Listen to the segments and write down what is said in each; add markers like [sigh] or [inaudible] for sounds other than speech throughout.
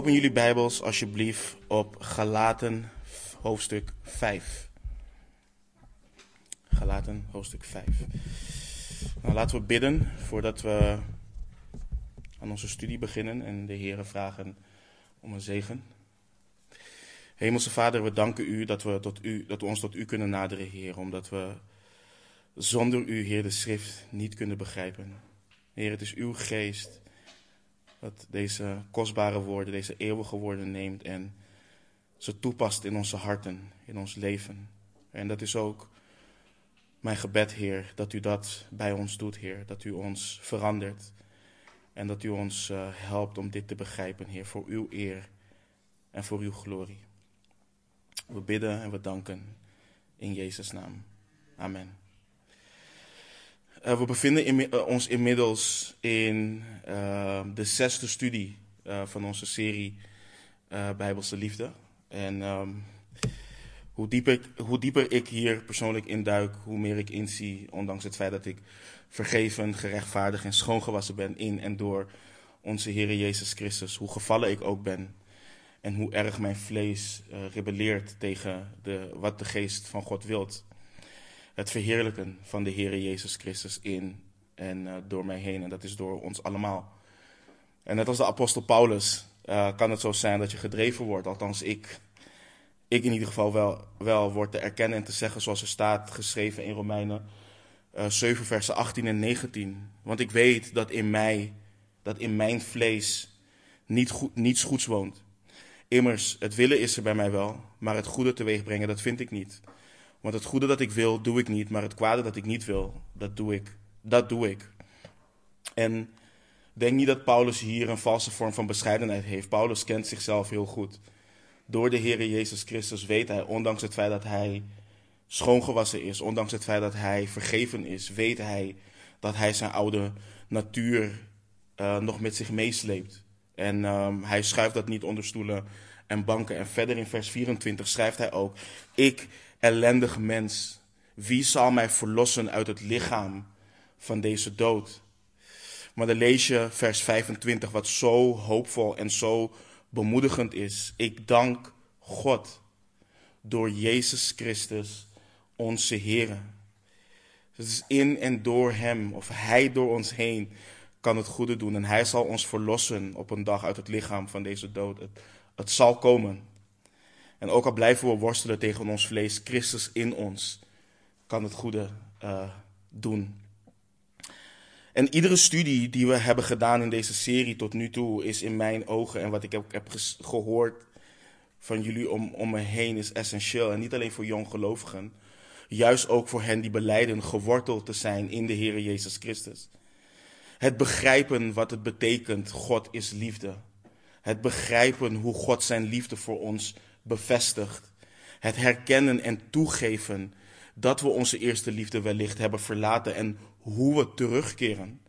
Open jullie Bijbels alsjeblieft op Galaten hoofdstuk 5. Galaten hoofdstuk 5. Nou, laten we bidden voordat we aan onze studie beginnen en de Heeren vragen om een zegen. Hemelse Vader, we danken u dat we, tot u, dat we ons tot u kunnen naderen, Heer, omdat we zonder u, Heer, de schrift niet kunnen begrijpen. Heer, het is uw geest dat deze kostbare woorden, deze eeuwige woorden neemt en ze toepast in onze harten, in ons leven. En dat is ook mijn gebed, Heer, dat u dat bij ons doet, Heer. Dat u ons verandert en dat u ons uh, helpt om dit te begrijpen, Heer, voor uw eer en voor uw glorie. We bidden en we danken in Jezus' naam. Amen. Uh, we bevinden in, uh, ons inmiddels in uh, de zesde studie van onze serie Bijbelse Liefde. En um, hoe, dieper, hoe dieper ik hier persoonlijk induik, hoe meer ik inzie, ondanks het feit dat ik vergeven, gerechtvaardigd en schoongewassen ben in en door onze Heer Jezus Christus, hoe gevallen ik ook ben en hoe erg mijn vlees rebelleert tegen de, wat de geest van God wilt het verheerlijken van de Heer Jezus Christus in en uh, door mij heen. En dat is door ons allemaal. En net als de apostel Paulus uh, kan het zo zijn dat je gedreven wordt. Althans, ik, ik in ieder geval wel, wel word te erkennen en te zeggen zoals er staat geschreven in Romeinen uh, 7 versen 18 en 19. Want ik weet dat in mij, dat in mijn vlees niet goed, niets goeds woont. Immers, het willen is er bij mij wel, maar het goede teweeg brengen, dat vind ik niet. Want het goede dat ik wil, doe ik niet. Maar het kwade dat ik niet wil, dat doe ik. Dat doe ik. En denk niet dat Paulus hier een valse vorm van bescheidenheid heeft. Paulus kent zichzelf heel goed. Door de Heer Jezus Christus weet hij, ondanks het feit dat hij schoongewassen is, ondanks het feit dat hij vergeven is, weet hij dat hij zijn oude natuur uh, nog met zich meesleept. En um, hij schuift dat niet onder stoelen en banken. En verder in vers 24 schrijft hij ook: Ik ellendig mens, wie zal mij verlossen uit het lichaam van deze dood? Maar dan lees je vers 25, wat zo hoopvol en zo bemoedigend is. Ik dank God door Jezus Christus, onze Heer. Het is in en door Hem, of Hij door ons heen, kan het goede doen. En Hij zal ons verlossen op een dag uit het lichaam van deze dood. Het, het zal komen. En ook al blijven we worstelen tegen ons vlees, Christus in ons kan het goede uh, doen. En iedere studie die we hebben gedaan in deze serie tot nu toe is in mijn ogen en wat ik heb, heb gehoord van jullie om, om me heen is essentieel. En niet alleen voor jonggelovigen, juist ook voor hen die beleiden geworteld te zijn in de Heer Jezus Christus. Het begrijpen wat het betekent, God is liefde. Het begrijpen hoe God zijn liefde voor ons bevestigt. Het herkennen en toegeven dat we onze eerste liefde wellicht hebben verlaten en hoe we terugkeren.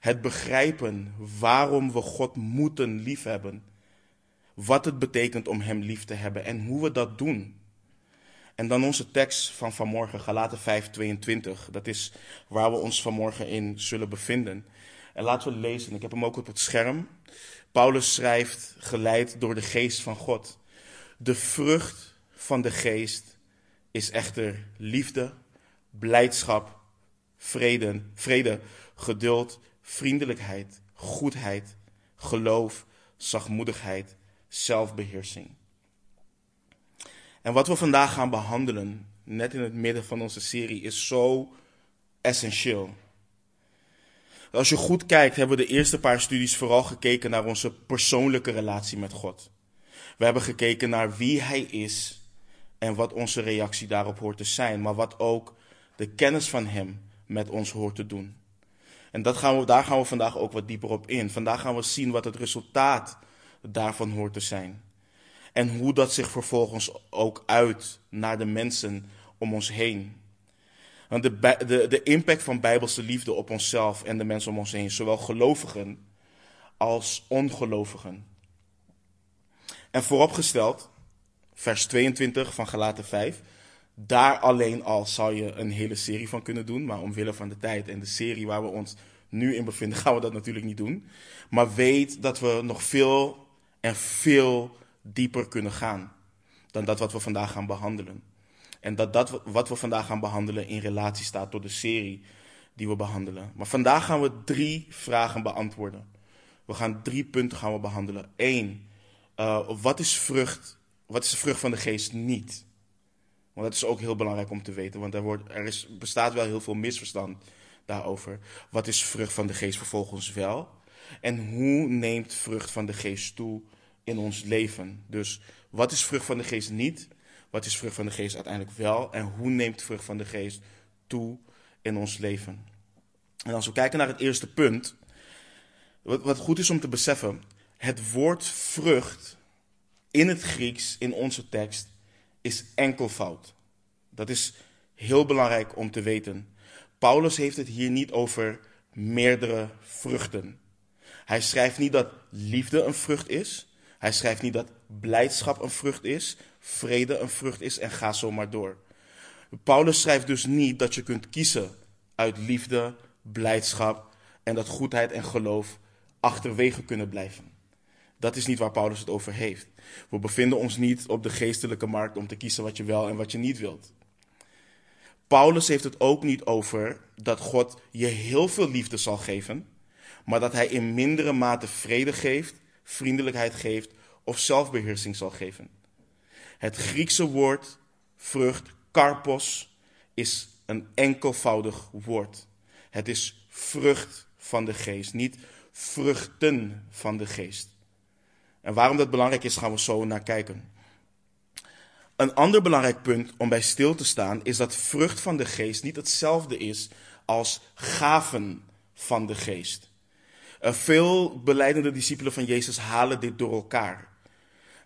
Het begrijpen waarom we God moeten liefhebben. Wat het betekent om Hem lief te hebben en hoe we dat doen. En dan onze tekst van vanmorgen, Galaten 5:22. Dat is waar we ons vanmorgen in zullen bevinden. En laten we lezen. Ik heb hem ook op het scherm. Paulus schrijft, geleid door de geest van God. De vrucht van de geest is echter liefde, blijdschap, vrede, vrede, geduld, vriendelijkheid, goedheid, geloof, zachtmoedigheid, zelfbeheersing. En wat we vandaag gaan behandelen, net in het midden van onze serie, is zo essentieel. Als je goed kijkt, hebben we de eerste paar studies vooral gekeken naar onze persoonlijke relatie met God. We hebben gekeken naar wie Hij is en wat onze reactie daarop hoort te zijn, maar wat ook de kennis van Hem met ons hoort te doen. En dat gaan we, daar gaan we vandaag ook wat dieper op in. Vandaag gaan we zien wat het resultaat daarvan hoort te zijn. En hoe dat zich vervolgens ook uit naar de mensen om ons heen. Want de, de, de impact van bijbelse liefde op onszelf en de mensen om ons heen, zowel gelovigen als ongelovigen. En vooropgesteld, vers 22 van Galaten 5, daar alleen al zou je een hele serie van kunnen doen, maar omwille van de tijd en de serie waar we ons nu in bevinden, [laughs] gaan we dat natuurlijk niet doen. Maar weet dat we nog veel en veel dieper kunnen gaan dan dat wat we vandaag gaan behandelen. En dat dat wat we vandaag gaan behandelen in relatie staat tot de serie die we behandelen. Maar vandaag gaan we drie vragen beantwoorden. We gaan drie punten gaan we behandelen. Eén, uh, wat is vrucht? Wat is de vrucht van de geest niet? Want dat is ook heel belangrijk om te weten, want er, wordt, er is, bestaat wel heel veel misverstand daarover. Wat is vrucht van de geest vervolgens wel? En hoe neemt vrucht van de geest toe in ons leven? Dus wat is vrucht van de geest niet? Wat is vrucht van de geest uiteindelijk wel? En hoe neemt vrucht van de geest toe in ons leven? En als we kijken naar het eerste punt, wat, wat goed is om te beseffen, het woord vrucht in het Grieks, in onze tekst, is enkelvoud. Dat is heel belangrijk om te weten. Paulus heeft het hier niet over meerdere vruchten. Hij schrijft niet dat liefde een vrucht is. Hij schrijft niet dat blijdschap een vrucht is, vrede een vrucht is en ga zo maar door. Paulus schrijft dus niet dat je kunt kiezen uit liefde, blijdschap en dat goedheid en geloof achterwege kunnen blijven. Dat is niet waar Paulus het over heeft. We bevinden ons niet op de geestelijke markt om te kiezen wat je wel en wat je niet wilt. Paulus heeft het ook niet over dat God je heel veel liefde zal geven, maar dat hij in mindere mate vrede geeft, vriendelijkheid geeft of zelfbeheersing zal geven. Het Griekse woord vrucht, karpos, is een enkelvoudig woord. Het is vrucht van de geest, niet vruchten van de geest. En waarom dat belangrijk is, gaan we zo naar kijken. Een ander belangrijk punt om bij stil te staan is dat vrucht van de geest niet hetzelfde is als gaven van de geest. Uh, veel beleidende discipelen van Jezus halen dit door elkaar.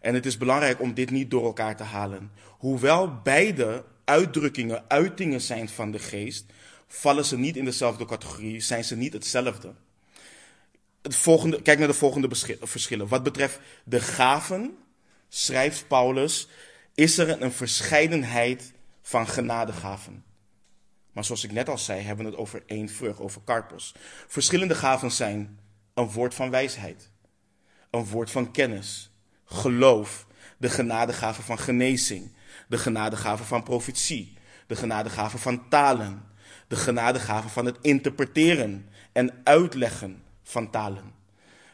En het is belangrijk om dit niet door elkaar te halen. Hoewel beide uitdrukkingen, uitingen zijn van de geest, vallen ze niet in dezelfde categorie, zijn ze niet hetzelfde. Het volgende, kijk naar de volgende verschillen. Wat betreft de gaven, schrijft Paulus, is er een verscheidenheid van genadegaven. Maar zoals ik net al zei, hebben we het over één vrucht, over karpos. Verschillende gaven zijn een woord van wijsheid, een woord van kennis, geloof, de genadegave van genezing, de genadegave van profetie, de genadegave van talen, de genadegave van het interpreteren en uitleggen van talen.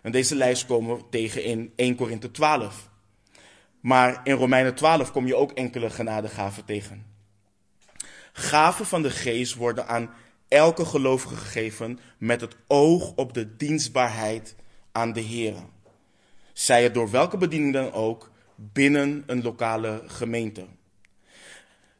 En deze lijst komen we tegen in 1 Korinthe 12. Maar in Romeinen 12 kom je ook enkele genadegaven tegen. Gaven van de geest worden aan elke gelovige gegeven met het oog op de dienstbaarheid aan de Heer. Zij het door welke bediening dan ook binnen een lokale gemeente.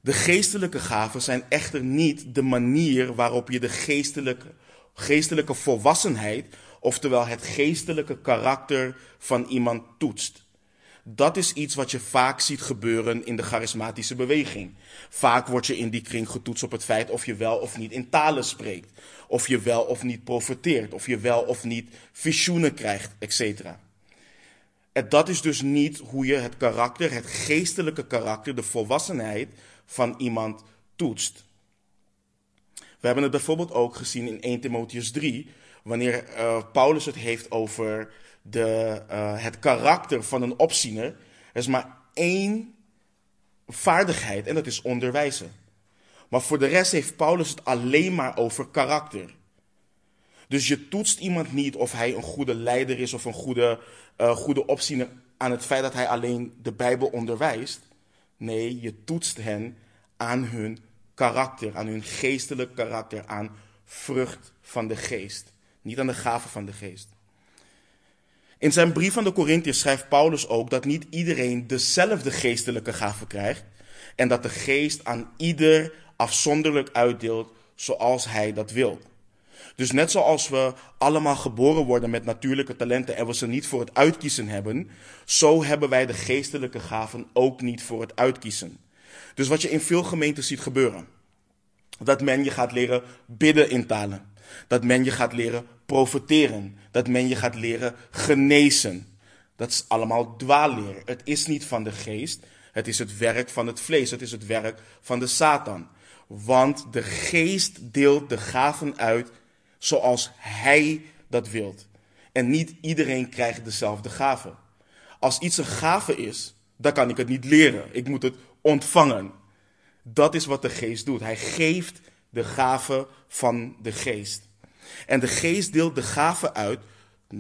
De geestelijke gaven zijn echter niet de manier waarop je de geestelijke, geestelijke volwassenheid, oftewel het geestelijke karakter van iemand toetst. Dat is iets wat je vaak ziet gebeuren in de charismatische beweging. Vaak word je in die kring getoetst op het feit of je wel of niet in talen spreekt. Of je wel of niet profeteert. Of je wel of niet visioenen krijgt, etc. En dat is dus niet hoe je het karakter, het geestelijke karakter, de volwassenheid van iemand toetst. We hebben het bijvoorbeeld ook gezien in 1 Timotheus 3, wanneer uh, Paulus het heeft over de, uh, het karakter van een opziener. Er is maar één vaardigheid en dat is onderwijzen. Maar voor de rest heeft Paulus het alleen maar over karakter. Dus je toetst iemand niet of hij een goede leider is of een goede, uh, goede opziener aan het feit dat hij alleen de Bijbel onderwijst. Nee, je toetst hen aan hun karakter, aan hun geestelijk karakter, aan vrucht van de geest. Niet aan de gaven van de geest. In zijn brief aan de Corinthiërs schrijft Paulus ook dat niet iedereen dezelfde geestelijke gaven krijgt en dat de geest aan ieder afzonderlijk uitdeelt zoals hij dat wil. Dus net zoals we allemaal geboren worden met natuurlijke talenten en we ze niet voor het uitkiezen hebben, zo hebben wij de geestelijke gaven ook niet voor het uitkiezen. Dus wat je in veel gemeenten ziet gebeuren, dat men je gaat leren bidden in talen. Dat men je gaat leren profeteren. Dat men je gaat leren genezen. Dat is allemaal dwaalleer. Het is niet van de geest. Het is het werk van het vlees. Het is het werk van de Satan. Want de geest deelt de gaven uit zoals hij dat wilt. En niet iedereen krijgt dezelfde gaven. als iets een gave is, dan kan ik het niet leren. Ik moet het ontvangen. Dat is wat de geest doet. Hij geeft de gave van de geest. En de geest deelt de gave uit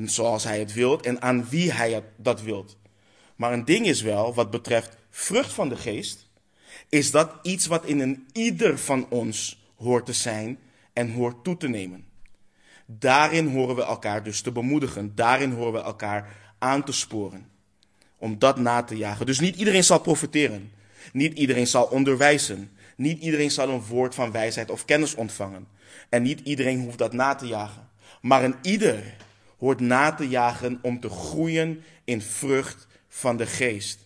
zoals hij het wilt en aan wie hij dat wilt. Maar een ding is wel, wat betreft vrucht van de geest, is dat iets wat in een ieder van ons hoort te zijn en hoort toe te nemen. Daarin horen we elkaar dus te bemoedigen. Daarin horen we elkaar aan te sporen. Om dat na te jagen. Dus niet iedereen zal profiteren. Niet iedereen zal onderwijzen. Niet iedereen zal een woord van wijsheid of kennis ontvangen. En niet iedereen hoeft dat na te jagen. Maar een ieder hoort na te jagen om te groeien in vrucht van de geest.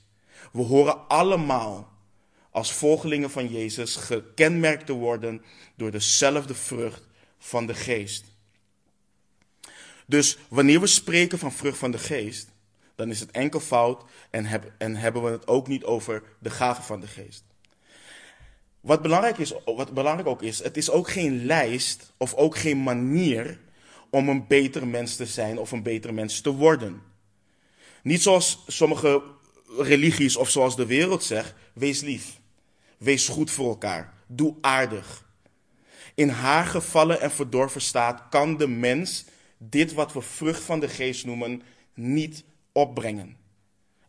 We horen allemaal als volgelingen van Jezus gekenmerkt te worden door dezelfde vrucht van de geest. Dus wanneer we spreken van vrucht van de geest, dan is het enkel fout en, en hebben we het ook niet over de gave van de geest. Wat belangrijk, is, wat belangrijk ook is, het is ook geen lijst of ook geen manier om een beter mens te zijn of een beter mens te worden. Niet zoals sommige religies of zoals de wereld zegt, wees lief. Wees goed voor elkaar. Doe aardig. In haar gevallen en verdorven staat kan de mens dit wat we vrucht van de geest noemen niet opbrengen.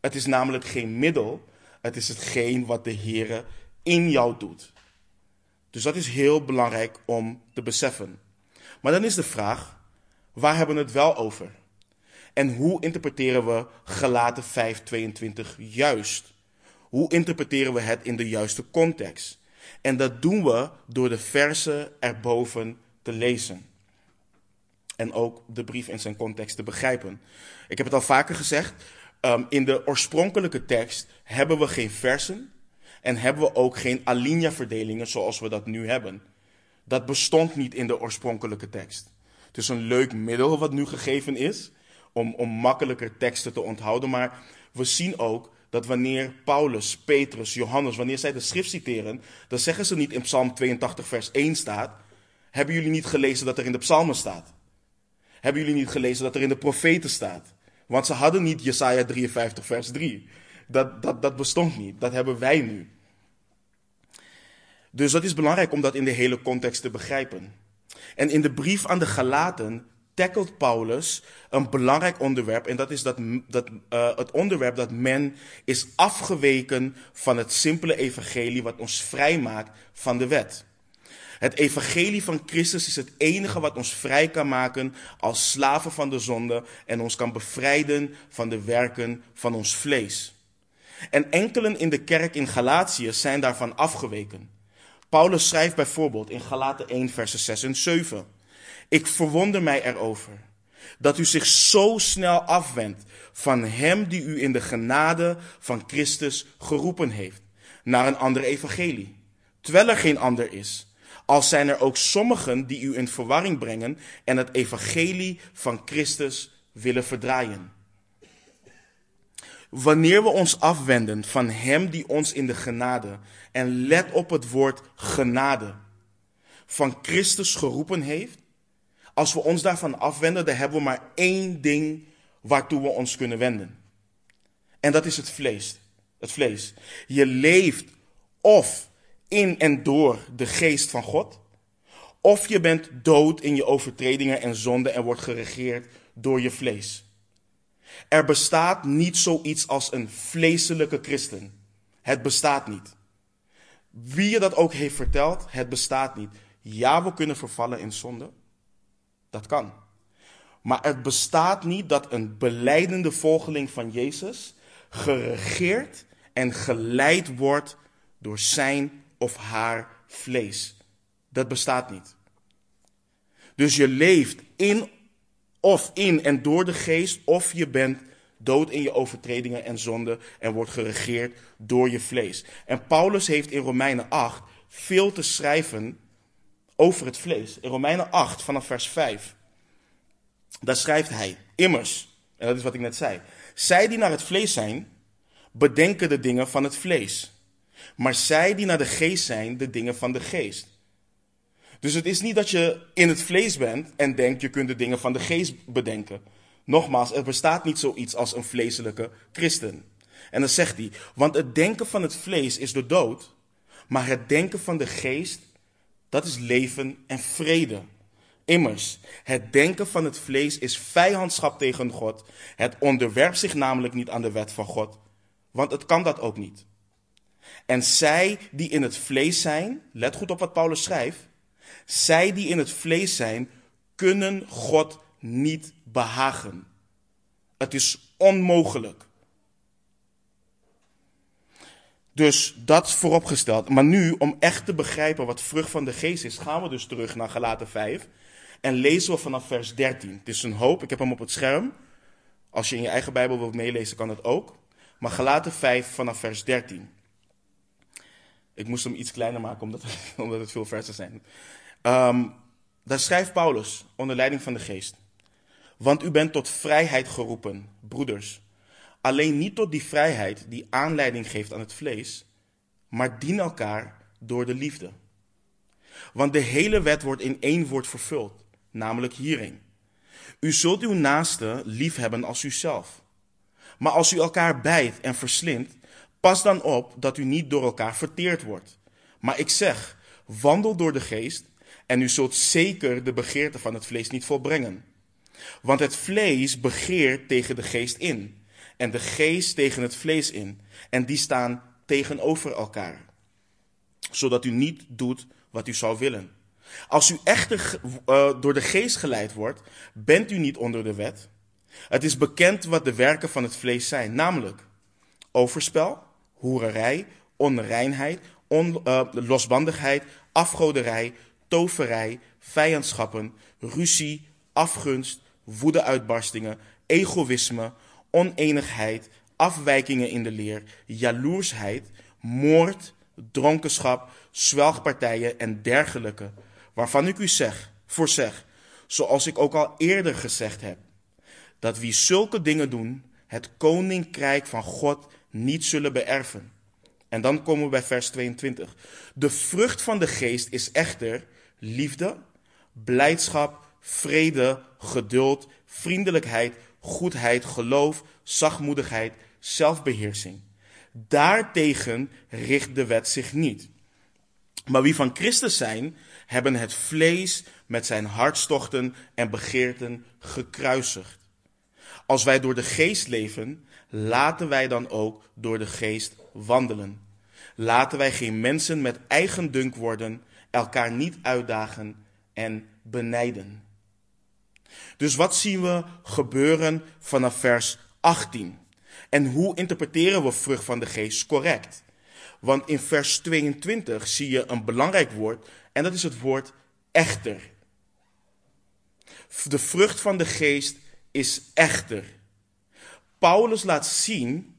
Het is namelijk geen middel, het is hetgeen wat de Heer in jou doet. Dus dat is heel belangrijk om te beseffen. Maar dan is de vraag, waar hebben we het wel over? En hoe interpreteren we Galaten 5:22 juist? Hoe interpreteren we het in de juiste context? En dat doen we door de versen erboven te lezen. En ook de brief in zijn context te begrijpen. Ik heb het al vaker gezegd. Um, in de oorspronkelijke tekst hebben we geen versen. En hebben we ook geen alinea-verdelingen zoals we dat nu hebben. Dat bestond niet in de oorspronkelijke tekst. Het is een leuk middel wat nu gegeven is. Om, om makkelijker teksten te onthouden. Maar we zien ook dat wanneer Paulus, Petrus, Johannes, wanneer zij de schrift citeren, dan zeggen ze niet in Psalm 82, vers 1 staat. Hebben jullie niet gelezen dat er in de psalmen staat? Hebben jullie niet gelezen dat er in de profeten staat? Want ze hadden niet Jesaja 53, vers 3. Dat, dat, dat bestond niet. Dat hebben wij nu. Dus dat is belangrijk om dat in de hele context te begrijpen. En in de brief aan de Galaten tackelt Paulus een belangrijk onderwerp. En dat is dat, dat, uh, het onderwerp dat men is afgeweken van het simpele evangelie wat ons vrijmaakt van de wet. Het evangelie van Christus is het enige wat ons vrij kan maken als slaven van de zonde en ons kan bevrijden van de werken van ons vlees. En enkelen in de kerk in Galatië zijn daarvan afgeweken. Paulus schrijft bijvoorbeeld in Galaten 1, versen 6 en 7. Ik verwonder mij erover dat u zich zo snel afwendt van hem die u in de genade van Christus geroepen heeft, naar een ander evangelie. Terwijl er geen ander is. Als zijn er ook sommigen die u in verwarring brengen en het evangelie van Christus willen verdraaien. Wanneer we ons afwenden van Hem die ons in de genade, en let op het woord genade, van Christus geroepen heeft, als we ons daarvan afwenden, dan hebben we maar één ding waartoe we ons kunnen wenden. En dat is het vlees. Het vlees. Je leeft of in en door de geest van God, of je bent dood in je overtredingen en zonden en wordt geregeerd door je vlees. Er bestaat niet zoiets als een vleeselijke christen. Het bestaat niet. Wie je dat ook heeft verteld, het bestaat niet. Ja, we kunnen vervallen in zonde. Dat kan. Maar het bestaat niet dat een beleidende volgeling van Jezus geregeerd en geleid wordt door zijn of haar vlees. Dat bestaat niet. Dus je leeft in of in en door de geest, of je bent dood in je overtredingen en zonden en wordt geregeerd door je vlees. En Paulus heeft in Romeinen 8 veel te schrijven over het vlees. In Romeinen 8 vanaf vers 5. Daar schrijft hij, immers, en dat is wat ik net zei. Zij die naar het vlees zijn, bedenken de dingen van het vlees. Maar zij die naar de geest zijn, de dingen van de geest. Dus het is niet dat je in het vlees bent en denkt je kunt de dingen van de geest bedenken. Nogmaals, er bestaat niet zoiets als een vleeselijke christen. En dan zegt hij, want het denken van het vlees is de dood, maar het denken van de geest, dat is leven en vrede. Immers, het denken van het vlees is vijandschap tegen God. Het onderwerpt zich namelijk niet aan de wet van God, want het kan dat ook niet. En zij die in het vlees zijn, let goed op wat Paulus schrijft, zij die in het vlees zijn, kunnen God niet behagen. Het is onmogelijk. Dus dat vooropgesteld. Maar nu, om echt te begrijpen wat vrucht van de geest is, gaan we dus terug naar Galaten 5. En lezen we vanaf vers 13. Het is een hoop, ik heb hem op het scherm. Als je in je eigen Bijbel wilt meelezen, kan het ook. Maar Galaten 5 vanaf vers 13. Ik moest hem iets kleiner maken, omdat, [laughs] omdat het veel versen zijn. Um, daar schrijft Paulus, onder leiding van de geest. Want u bent tot vrijheid geroepen, broeders. Alleen niet tot die vrijheid die aanleiding geeft aan het vlees, maar dien elkaar door de liefde. Want de hele wet wordt in één woord vervuld, namelijk hierin. U zult uw naaste lief hebben als uzelf. Maar als u elkaar bijt en verslindt, pas dan op dat u niet door elkaar verteerd wordt. Maar ik zeg, wandel door de geest en u zult zeker de begeerte van het vlees niet volbrengen. Want het vlees begeert tegen de geest in en de geest tegen het vlees in. En die staan tegenover elkaar. Zodat u niet doet wat u zou willen. Als u echter uh, door de geest geleid wordt, bent u niet onder de wet. Het is bekend wat de werken van het vlees zijn, namelijk overspel, hoererij, onreinheid, on, uh, losbandigheid, afgoderij, toverij, vijandschappen, ruzie, afgunst, woedeuitbarstingen, egoïsme, oneenigheid, afwijkingen in de leer, jaloersheid, moord, dronkenschap, zwelgpartijen en dergelijke, waarvan ik u zeg, voorzeg, zoals ik ook al eerder gezegd heb, dat wie zulke dingen doen, het koninkrijk van God niet zullen beërven. En dan komen we bij vers 22. De vrucht van de geest is echter liefde, blijdschap, vrede, geduld, vriendelijkheid, goedheid, geloof, zachtmoedigheid, zelfbeheersing. Daartegen richt de wet zich niet. Maar wie van Christus zijn, hebben het vlees met zijn hartstochten en begeerten gekruisigd. Als wij door de geest leven, laten wij dan ook door de geest wandelen. Laten wij geen mensen met eigen dunk worden, elkaar niet uitdagen en benijden. Dus wat zien we gebeuren vanaf vers 18? En hoe interpreteren we vrucht van de geest correct? Want in vers 22 zie je een belangrijk woord en dat is het woord echter. De vrucht van de geest is echter. Paulus laat zien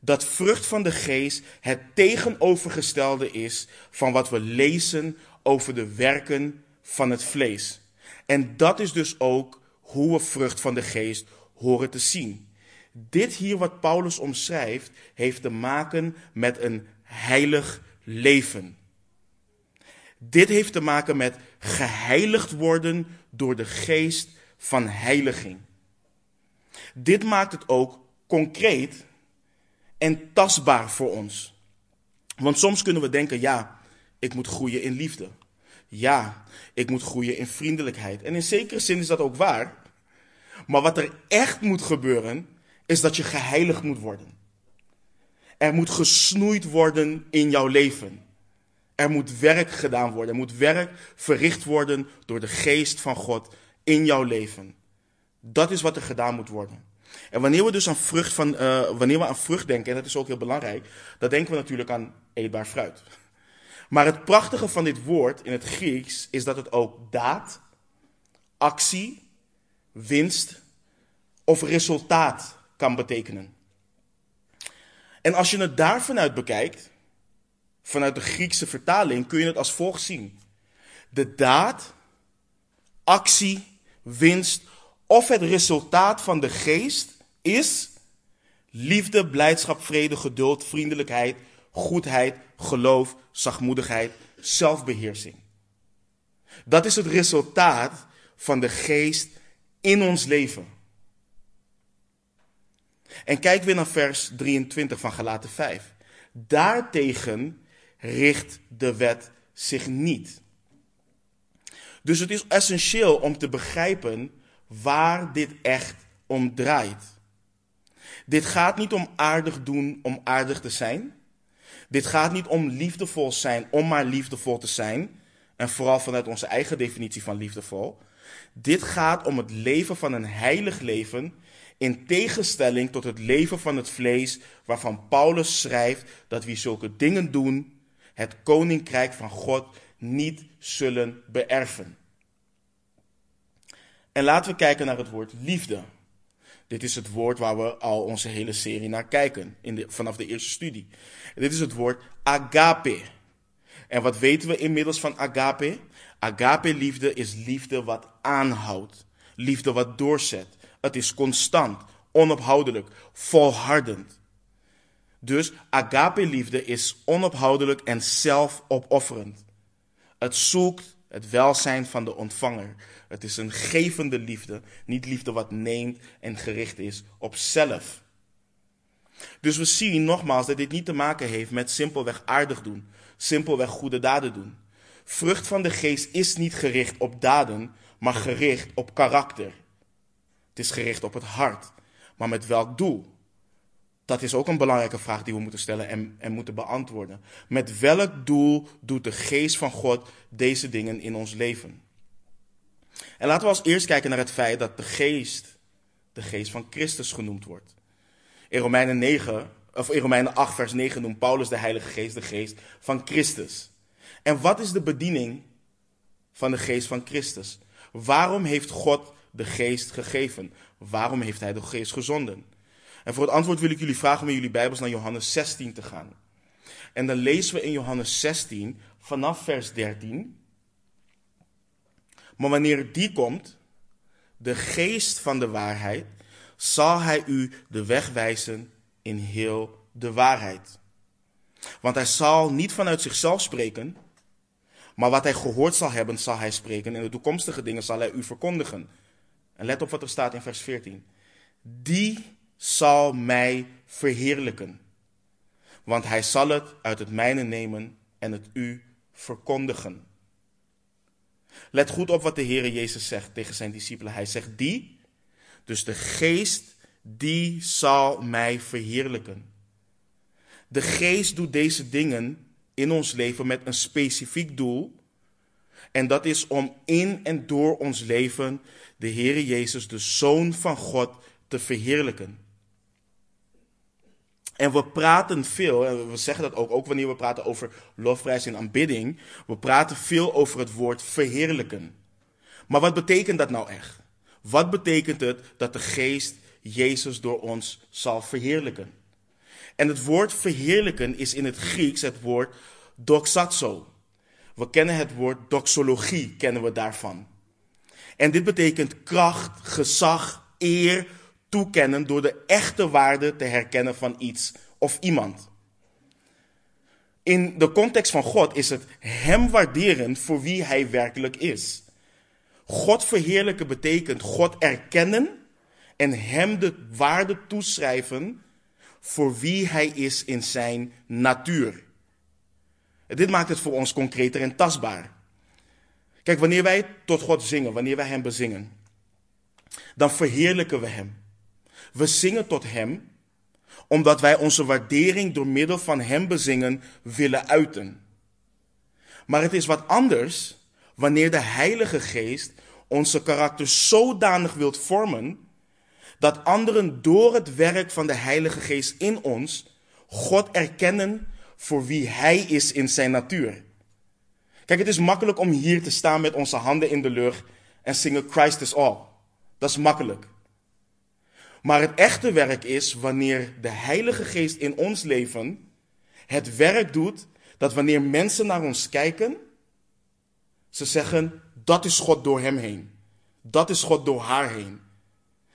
dat vrucht van de geest het tegenovergestelde is van wat we lezen over de werken van het vlees. En dat is dus ook hoe we vrucht van de geest horen te zien. Dit hier wat Paulus omschrijft, heeft te maken met een heilig leven. Dit heeft te maken met geheiligd worden door de geest van heiliging. Dit maakt het ook concreet en tastbaar voor ons. Want soms kunnen we denken, ja, ik moet groeien in liefde. Ja, ik moet groeien in vriendelijkheid. En in zekere zin is dat ook waar. Maar wat er echt moet gebeuren, is dat je geheiligd moet worden. Er moet gesnoeid worden in jouw leven. Er moet werk gedaan worden. Er moet werk verricht worden door de geest van God in jouw leven. Dat is wat er gedaan moet worden. En wanneer we dus aan vrucht, van, uh, wanneer we aan vrucht denken, en dat is ook heel belangrijk, dan denken we natuurlijk aan eetbaar fruit. Maar het prachtige van dit woord in het Grieks is dat het ook daad, actie, winst of resultaat kan betekenen. En als je het daar vanuit bekijkt, vanuit de Griekse vertaling, kun je het als volgt zien. De daad, actie, winst of het resultaat van de geest is liefde, blijdschap, vrede, geduld, vriendelijkheid, goedheid, geloof, zachtmoedigheid, zelfbeheersing. Dat is het resultaat van de geest in ons leven. En kijk weer naar vers 23 van Galaten 5. Daartegen richt de wet zich niet. Dus het is essentieel om te begrijpen waar dit echt om draait. Dit gaat niet om aardig doen om aardig te zijn. Dit gaat niet om liefdevol zijn om maar liefdevol te zijn. En vooral vanuit onze eigen definitie van liefdevol. Dit gaat om het leven van een heilig leven. In tegenstelling tot het leven van het vlees, waarvan Paulus schrijft dat wie zulke dingen doen, het koninkrijk van God niet zullen beërven. En laten we kijken naar het woord liefde. Dit is het woord waar we al onze hele serie naar kijken, in de, vanaf de eerste studie. dit is het woord agape. En wat weten we inmiddels van agape? Agape liefde is liefde wat aanhoudt. Liefde wat doorzet. Het is constant, onophoudelijk, volhardend. Dus agape liefde is onophoudelijk en zelfopofferend. Het zoekt het welzijn van de ontvanger. Het is een gevende liefde, niet liefde wat neemt en gericht is op zelf. Dus we zien nogmaals dat dit niet te maken heeft met simpelweg aardig doen, simpelweg goede daden doen. Vrucht van de geest is niet gericht op daden, maar gericht op karakter. Het is gericht op het hart. Maar met welk doel? Dat is ook een belangrijke vraag die we moeten stellen en, en moeten beantwoorden. Met welk doel doet de geest van God deze dingen in ons leven? En laten we als eerst kijken naar het feit dat de geest de geest van Christus genoemd wordt. In Romeinen, 9, of in Romeinen 8, vers 9 noemt Paulus de Heilige Geest de geest van Christus. En wat is de bediening van de geest van Christus? Waarom heeft God de geest gegeven? Waarom heeft hij de geest gezonden? En voor het antwoord wil ik jullie vragen om in jullie Bijbels naar Johannes 16 te gaan. En dan lezen we in Johannes 16 vanaf vers 13. Maar wanneer die komt, de geest van de waarheid, zal hij u de weg wijzen in heel de waarheid. Want hij zal niet vanuit zichzelf spreken, maar wat hij gehoord zal hebben, zal hij spreken. En de toekomstige dingen zal hij u verkondigen. En let op wat er staat in vers 14. Die zal mij verheerlijken. Want hij zal het uit het mijne nemen en het u verkondigen. Let goed op wat de Heer Jezus zegt tegen zijn discipelen. Hij zegt die, dus de geest, die zal mij verheerlijken. De geest doet deze dingen in ons leven met een specifiek doel. En dat is om in en door ons leven de Heer Jezus, de Zoon van God, te verheerlijken. En we praten veel, en we zeggen dat ook, ook wanneer we praten over lofprijs en aanbidding. We praten veel over het woord verheerlijken. Maar wat betekent dat nou echt? Wat betekent het dat de geest Jezus door ons zal verheerlijken? En het woord verheerlijken is in het Grieks het woord doxazo. We kennen het woord doxologie, kennen we daarvan. En dit betekent kracht, gezag, eer, toekennen door de echte waarde te herkennen van iets of iemand. In de context van God is het Hem waarderen voor wie Hij werkelijk is. God verheerlijken betekent God erkennen en Hem de waarde toeschrijven voor wie Hij is in Zijn natuur. dit maakt het voor ons concreter en tastbaar. Kijk, wanneer wij tot God zingen, wanneer wij Hem bezingen, dan verheerlijken we Hem. We zingen tot Hem omdat wij onze waardering door middel van Hem bezingen willen uiten. Maar het is wat anders wanneer de Heilige Geest onze karakter zodanig wilt vormen dat anderen door het werk van de Heilige Geest in ons God erkennen voor wie Hij is in zijn natuur. Kijk, het is makkelijk om hier te staan met onze handen in de lucht en zingen Christ is all. Dat is makkelijk. Maar het echte werk is wanneer de Heilige Geest in ons leven het werk doet dat wanneer mensen naar ons kijken, ze zeggen, dat is God door hem heen. Dat is God door haar heen.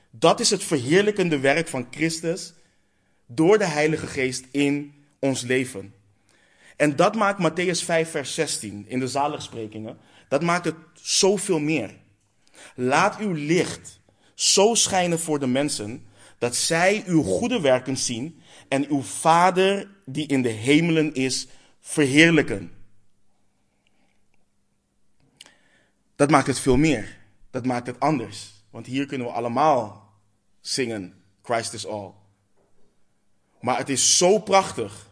Dat is het verheerlijkende werk van Christus door de Heilige Geest in ons leven. En dat maakt Matthäus 5, vers 16 in de zaligsprekingen, dat maakt het zoveel meer. Laat uw licht zo schijnen voor de mensen dat zij uw goede werken zien en uw Vader die in de hemelen is verheerlijken. Dat maakt het veel meer. Dat maakt het anders. Want hier kunnen we allemaal zingen, Christ is all. Maar het is zo prachtig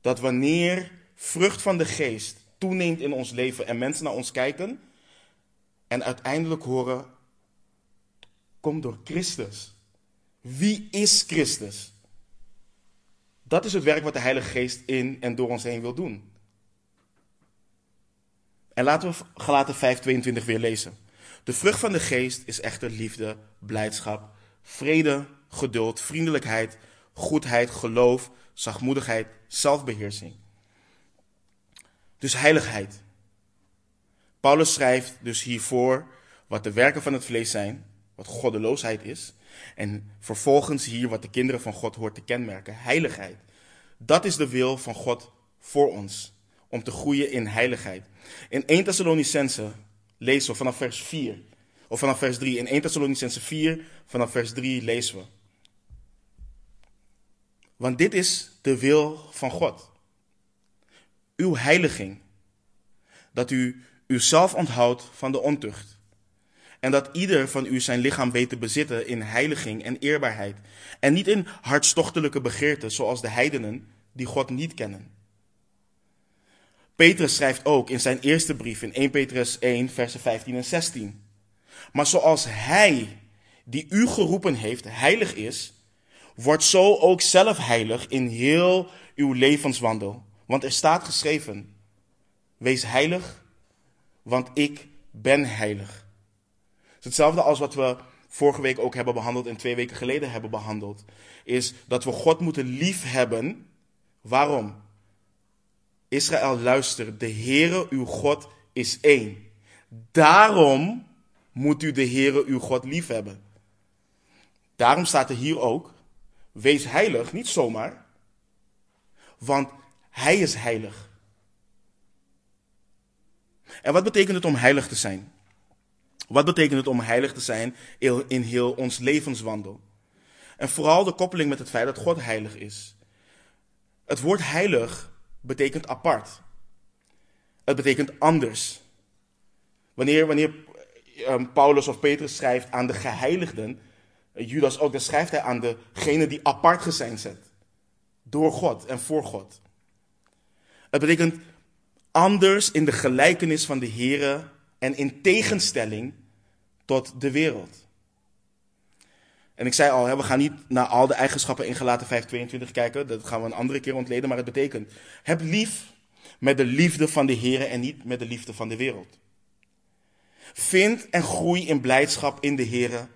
dat wanneer vrucht van de geest toeneemt in ons leven en mensen naar ons kijken en uiteindelijk horen, kom door Christus. Wie is Christus? Dat is het werk wat de Heilige Geest in en door ons heen wil doen. En laten we Galaten 5:22 weer lezen. De vrucht van de geest is echter liefde, blijdschap, vrede, geduld, vriendelijkheid, goedheid, geloof, zachtmoedigheid, zelfbeheersing. Dus heiligheid. Paulus schrijft dus hiervoor wat de werken van het vlees zijn, wat goddeloosheid is, en vervolgens hier wat de kinderen van God hoort te kenmerken, heiligheid. Dat is de wil van God voor ons, om te groeien in heiligheid. In 1 Thessalonicense lezen we vanaf vers 4, of vanaf vers 3. In 1 Thessalonicense 4, vanaf vers 3 lezen we. Want dit is de wil van God. Uw heiliging. Dat u uzelf onthoudt van de ontucht. En dat ieder van u zijn lichaam weet te bezitten in heiliging en eerbaarheid. En niet in hartstochtelijke begeerten zoals de heidenen die God niet kennen. Petrus schrijft ook in zijn eerste brief in 1 Petrus 1, versen 15 en 16. Maar zoals hij die u geroepen heeft heilig is, wordt zo ook zelf heilig in heel uw levenswandel. Want er staat geschreven, wees heilig, want ik ben heilig. Hetzelfde als wat we vorige week ook hebben behandeld en twee weken geleden hebben behandeld. Is dat we God moeten liefhebben. Waarom? Israël, luister, de Heere uw God is één. Daarom moet u de Heere uw God liefhebben. Daarom staat er hier ook, wees heilig, niet zomaar, want Hij is heilig. En wat betekent het om heilig te zijn? Wat betekent het om heilig te zijn in heel ons levenswandel? En vooral de koppeling met het feit dat God heilig is. Het woord heilig betekent apart. Het betekent anders. Wanneer, wanneer um, Paulus of Petrus schrijft aan de geheiligden, Judas ook, dan schrijft hij aan degenen die apart zijn. Door God en voor God. Het betekent anders in de gelijkenis van de Here en in tegenstelling tot de wereld. En ik zei al, we gaan niet naar al de eigenschappen in Galaten 5:22 kijken. Dat gaan we een andere keer ontleden. Maar het betekent, heb lief met de liefde van de Heer en niet met de liefde van de wereld. Vind en groei in blijdschap in de Heer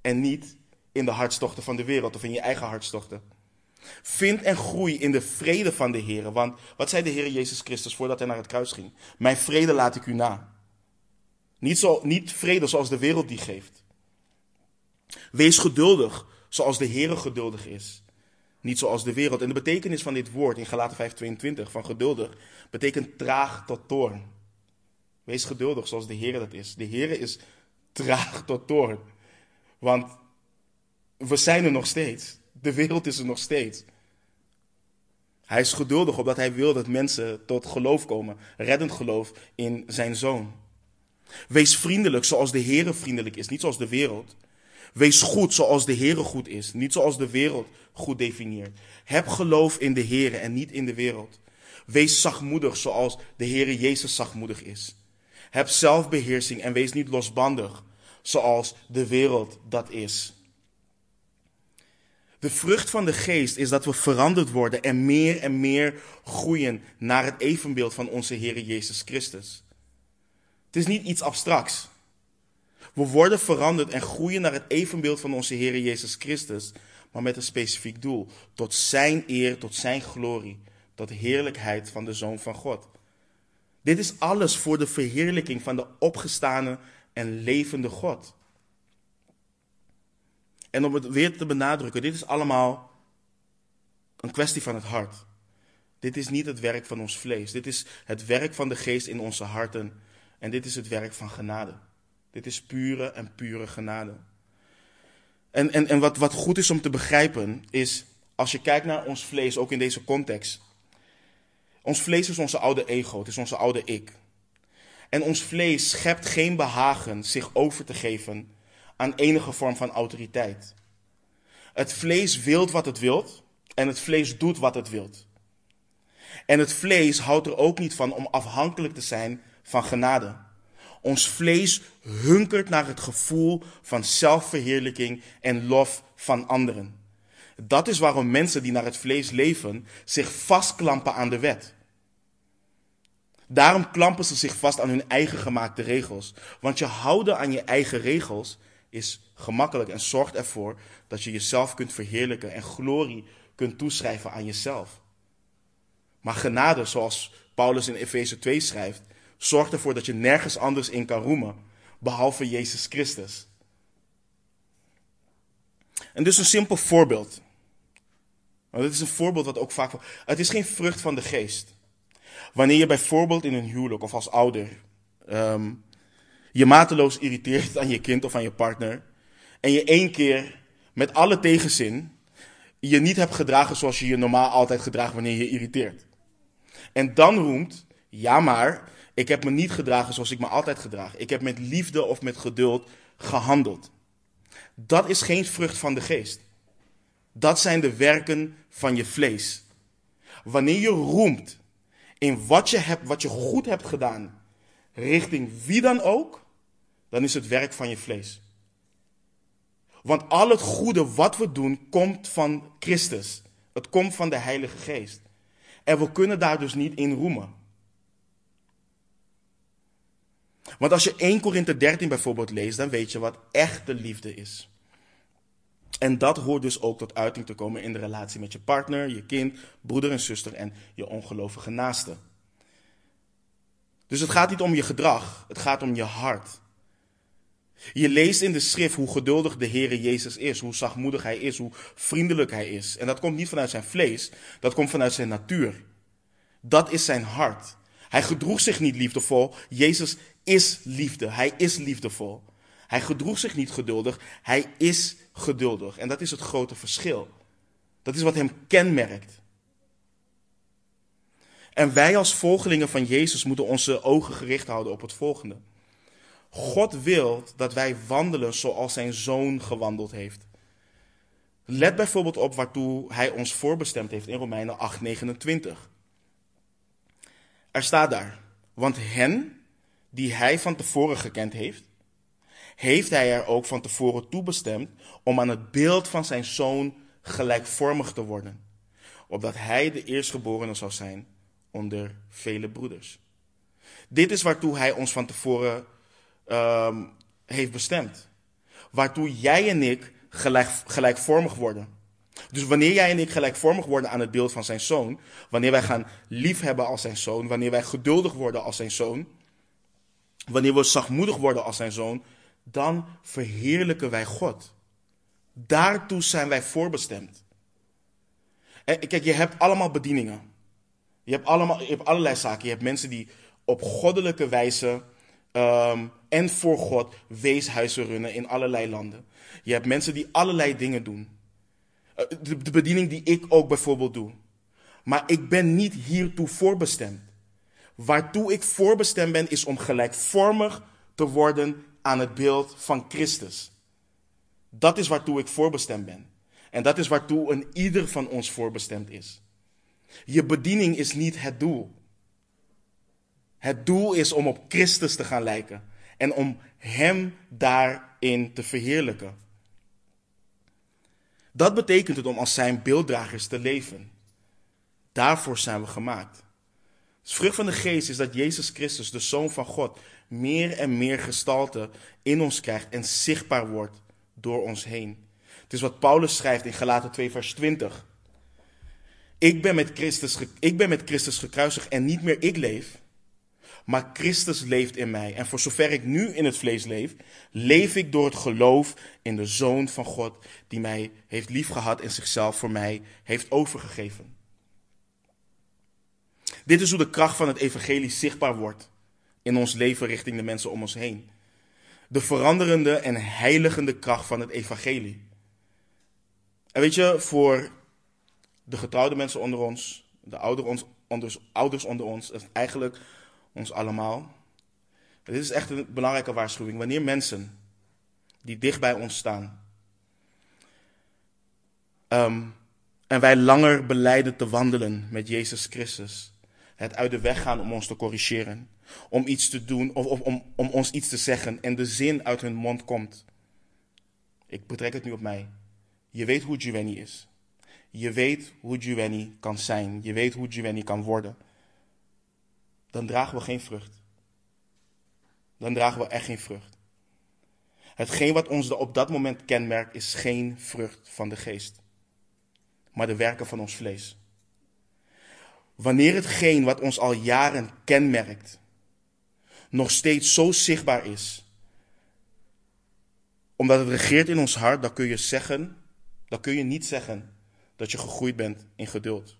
en niet in de hartstochten van de wereld of in je eigen hartstochten. Vind en groei in de vrede van de Heer. Want wat zei de Heer Jezus Christus voordat hij naar het kruis ging? Mijn vrede laat ik u na. Niet, zo, niet vrede zoals de wereld die geeft. Wees geduldig, zoals de Heere geduldig is. Niet zoals de wereld. En de betekenis van dit woord in Galaten 5:22 van geduldig betekent traag tot toorn. Wees geduldig zoals de Heere dat is. De Heere is traag tot toorn. Want we zijn er nog steeds. De wereld is er nog steeds. Hij is geduldig omdat hij wil dat mensen tot geloof komen, reddend geloof in zijn zoon. Wees vriendelijk zoals de Heere vriendelijk is, niet zoals de wereld. Wees goed zoals de Heere goed is, niet zoals de wereld goed definieert. Heb geloof in de Heere en niet in de wereld. Wees zachtmoedig zoals de Heere Jezus zachtmoedig is. Heb zelfbeheersing en wees niet losbandig zoals de wereld dat is. De vrucht van de geest is dat we veranderd worden en meer en meer groeien naar het evenbeeld van onze Heere Jezus Christus. Het is niet iets abstracts. We worden veranderd en groeien naar het evenbeeld van onze Heer Jezus Christus, maar met een specifiek doel. Tot Zijn eer, tot Zijn glorie, tot de heerlijkheid van de Zoon van God. Dit is alles voor de verheerlijking van de opgestane en levende God. En om het weer te benadrukken, dit is allemaal een kwestie van het hart. Dit is niet het werk van ons vlees. Dit is het werk van de geest in onze harten. En dit is het werk van genade. Dit is pure en pure genade. En, en, en wat, wat goed is om te begrijpen is, als je kijkt naar ons vlees, ook in deze context. Ons vlees is onze oude ego, het is onze oude ik. En ons vlees schept geen behagen zich over te geven aan enige vorm van autoriteit. Het vlees wilt wat het wilt en het vlees doet wat het wilt. En het vlees houdt er ook niet van om afhankelijk te zijn van genade. Ons vlees hunkert naar het gevoel van zelfverheerlijking en lof van anderen. Dat is waarom mensen die naar het vlees leven zich vastklampen aan de wet. Daarom klampen ze zich vast aan hun eigen gemaakte regels. Want je houden aan je eigen regels is gemakkelijk en zorgt ervoor dat je jezelf kunt verheerlijken en glorie kunt toeschrijven aan jezelf. Maar genade, zoals Paulus in Efeze 2 schrijft, zorgt ervoor dat je nergens anders in kan roemen, behalve Jezus Christus. En dus een simpel voorbeeld. Want het is een voorbeeld wat ook vaak. Het is geen vrucht van de geest. Wanneer je bijvoorbeeld in een huwelijk of als ouder ehm, je mateloos irriteert aan je kind of aan je partner. En je één keer met alle tegenzin je niet hebt gedragen zoals je je normaal altijd gedraagt wanneer je je irriteert. En dan roemt, ja maar, ik heb me niet gedragen zoals ik me altijd gedraag. Ik heb met liefde of met geduld gehandeld. Dat is geen vrucht van de geest. Dat zijn de werken van je vlees. Wanneer je roemt in wat je, hebt, wat je goed hebt gedaan, richting wie dan ook, dan is het werk van je vlees. Want al het goede wat we doen, komt van Christus. Het komt van de Heilige Geest. En we kunnen daar dus niet in roemen. Want als je 1 Korinthe 13 bijvoorbeeld leest, dan weet je wat echte liefde is. En dat hoort dus ook tot uiting te komen in de relatie met je partner, je kind, broeder en zuster en je ongelovige naaste. Dus het gaat niet om je gedrag, het gaat om je hart. Je leest in de schrift hoe geduldig de Heere Jezus is, hoe zachtmoedig Hij is, hoe vriendelijk Hij is. En dat komt niet vanuit zijn vlees, dat komt vanuit zijn natuur. Dat is zijn hart. Hij gedroeg zich niet liefdevol. Jezus is liefde. Hij is liefdevol. Hij gedroeg zich niet geduldig. Hij is geduldig. En dat is het grote verschil. Dat is wat hem kenmerkt. En wij als volgelingen van Jezus moeten onze ogen gericht houden op het volgende. God wil dat wij wandelen zoals zijn zoon gewandeld heeft. Let bijvoorbeeld op waartoe hij ons voorbestemd heeft in Romeinen 8:29. Er staat daar, want hen die hij van tevoren gekend heeft, heeft hij er ook van tevoren toebestemd om aan het beeld van zijn zoon gelijkvormig te worden, opdat hij de eerstgeborene zou zijn onder vele broeders. Dit is waartoe hij ons van tevoren um, heeft bestemd. Waartoe jij en ik gelijk, gelijkvormig worden. Dus wanneer jij en ik gelijkvormig worden aan het beeld van zijn zoon, wanneer wij gaan liefhebben als zijn zoon, wanneer wij geduldig worden als zijn zoon, wanneer we zachtmoedig worden als zijn zoon, dan verheerlijken wij God. Daartoe zijn wij voorbestemd. En kijk, je hebt allemaal bedieningen. Je hebt, allemaal, je hebt allerlei zaken. Je hebt mensen die op goddelijke wijze um, en voor God weeshuizen runnen in allerlei landen. Je hebt mensen die allerlei dingen doen. Eh, de, bediening die ik ook bijvoorbeeld doe. Maar ik ben niet hiertoe voorbestemd. Waartoe ik voorbestemd ben, is om gelijkvormig te worden aan het beeld van Christus. Dat is waartoe ik voorbestemd ben. En dat is waartoe een ieder van ons voorbestemd is. Je bediening is niet het doel. Het doel is om op Christus te gaan lijken en om Hem daarin te verheerlijken. Dat betekent het om als Zijn beelddragers te leven. Daarvoor zijn we gemaakt. Het vrucht van de geest is dat Jezus Christus, de Zoon van God, meer en meer gestalte in ons krijgt en zichtbaar wordt door ons heen. Het is wat Paulus schrijft in Galaten 2, vers 20. Ik ben met Christus, ik ben met Christus gekruisigd en niet meer ik leef, maar Christus leeft in mij. En voor zover ik nu in het vlees leef, leef ik door het geloof in de Zoon van God, die mij heeft liefgehad en zichzelf voor mij heeft overgegeven. Dit is hoe de kracht van het evangelie zichtbaar wordt in ons leven richting de mensen om ons heen. De veranderende en heiligende kracht van het evangelie. En weet je, voor de getrouwde mensen onder ons, de ouders onder ons, eigenlijk ons allemaal. Dit is echt een belangrijke waarschuwing. Wanneer mensen die dicht bij ons staan, ehm, en wij langer beleiden te wandelen met Jezus Christus, het uit de weg gaan om ons te corrigeren, om iets te doen of, om, om ons iets te zeggen en de zin uit hun mond komt. Ik betrek het nu op mij. Je weet hoe Giovanni is. Je weet hoe Giovanni kan zijn. Je weet hoe Giovanni kan worden. Dan dragen we geen vrucht. Dan dragen we echt geen vrucht. Hetgeen wat ons op dat moment kenmerkt is geen vrucht van de geest, maar de werken van ons vlees. Wanneer hetgeen wat ons al jaren kenmerkt, nog steeds zo zichtbaar is, omdat het regeert in ons hart, dan kun je zeggen, dan kun je niet zeggen dat je gegroeid bent in geduld.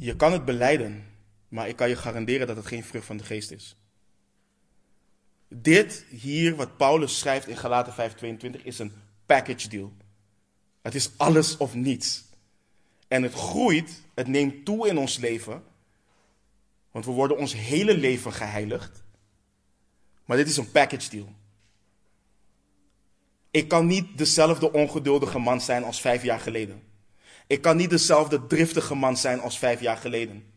Je kan het beleiden, maar ik kan je garanderen dat het geen vrucht van de geest is. Dit hier, wat Paulus schrijft in Galaten 5:22, is een package deal. Het is alles of niets. En het groeit, het neemt toe in ons leven. Want we worden ons hele leven geheiligd. Maar dit is een package deal. Ik kan niet dezelfde ongeduldige man zijn als vijf jaar geleden. Ik kan niet dezelfde driftige man zijn als vijf jaar geleden.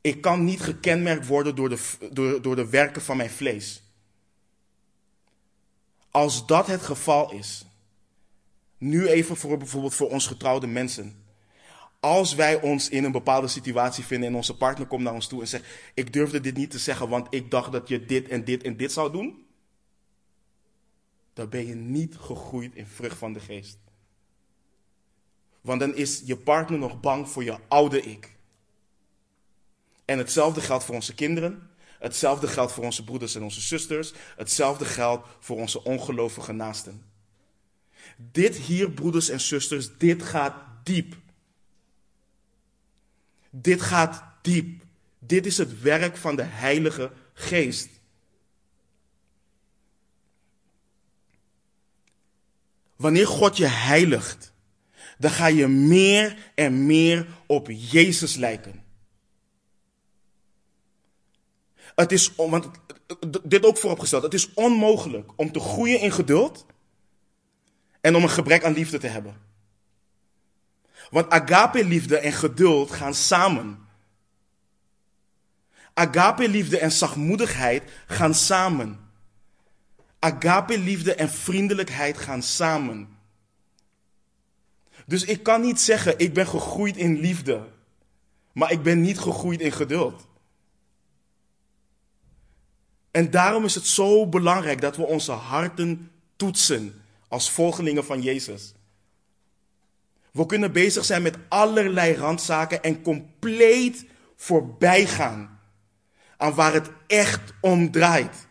Ik kan niet gekenmerkt worden door de, door, door de werken van mijn vlees. Als dat het geval is, nu even voor bijvoorbeeld voor ons getrouwde mensen. Als wij ons in een bepaalde situatie vinden en onze partner komt naar ons toe en zegt: Ik durfde dit niet te zeggen, want ik dacht dat je dit en dit en dit zou doen. Dan ben je niet gegroeid in vrucht van de geest. Want dan is je partner nog bang voor je oude ik. En hetzelfde geldt voor onze kinderen. Hetzelfde geldt voor onze broeders en onze zusters. Hetzelfde geldt voor onze ongelovige naasten. Dit hier, broeders en zusters, dit gaat diep. Dit gaat diep. Dit is het werk van de Heilige Geest. Wanneer God je heiligt, dan ga je meer en meer op Jezus lijken. Het is, want dit ook vooropgesteld, het is onmogelijk om te groeien in geduld en om een gebrek aan liefde te hebben. Want agape-liefde en geduld gaan samen. Agape-liefde en zachtmoedigheid gaan samen. Agape-liefde en vriendelijkheid gaan samen. Dus ik kan niet zeggen, ik ben gegroeid in liefde, maar ik ben niet gegroeid in geduld. En daarom is het zo belangrijk dat we onze harten toetsen als volgelingen van Jezus. We kunnen bezig zijn met allerlei randzaken en compleet voorbij gaan aan waar het echt om draait.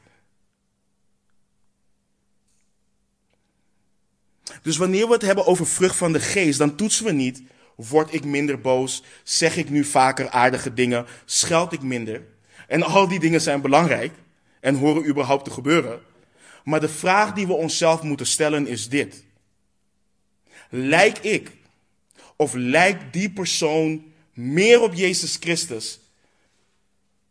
Dus wanneer we het hebben over vrucht van de geest, dan toetsen we niet, word ik minder boos, zeg ik nu vaker aardige dingen, scheld ik minder. En al die dingen zijn belangrijk en horen überhaupt te gebeuren. Maar de vraag die we onszelf moeten stellen is dit. Lijk ik of lijkt die persoon meer op Jezus Christus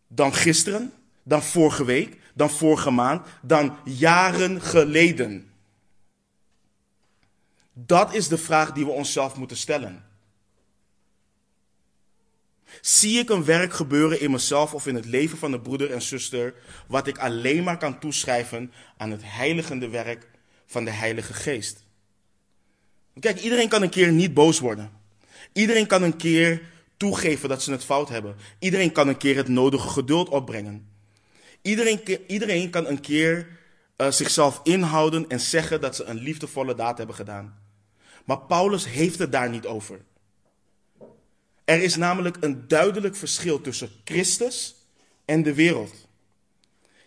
dan gisteren, dan vorige week, dan vorige maand, dan jaren geleden? Dat is de vraag die we onszelf moeten stellen. Zie ik een werk gebeuren in mezelf of in het leven van een broeder en zuster, wat ik alleen maar kan toeschrijven aan het heiligende werk van de Heilige Geest? Kijk, iedereen kan een keer niet boos worden. Iedereen kan een keer toegeven dat ze het fout hebben. Iedereen kan een keer het nodige geduld opbrengen. Iedereen, iedereen kan een keer uh, zichzelf inhouden en zeggen dat ze een liefdevolle daad hebben gedaan. Maar Paulus heeft het daar niet over. Er is namelijk een duidelijk verschil tussen Christus en de wereld.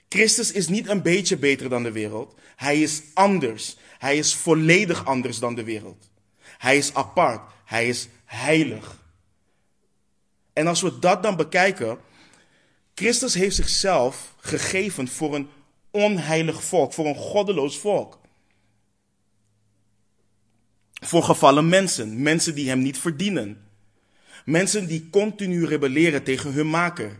Christus is niet een beetje beter dan de wereld. Hij is anders. Hij is volledig anders dan de wereld. Hij is apart. Hij is heilig. En als we dat dan bekijken, Christus heeft zichzelf gegeven voor een onheilig volk, voor een goddeloos volk. Voor gevallen mensen, mensen die hem niet verdienen. Mensen die continu rebelleren tegen hun maker.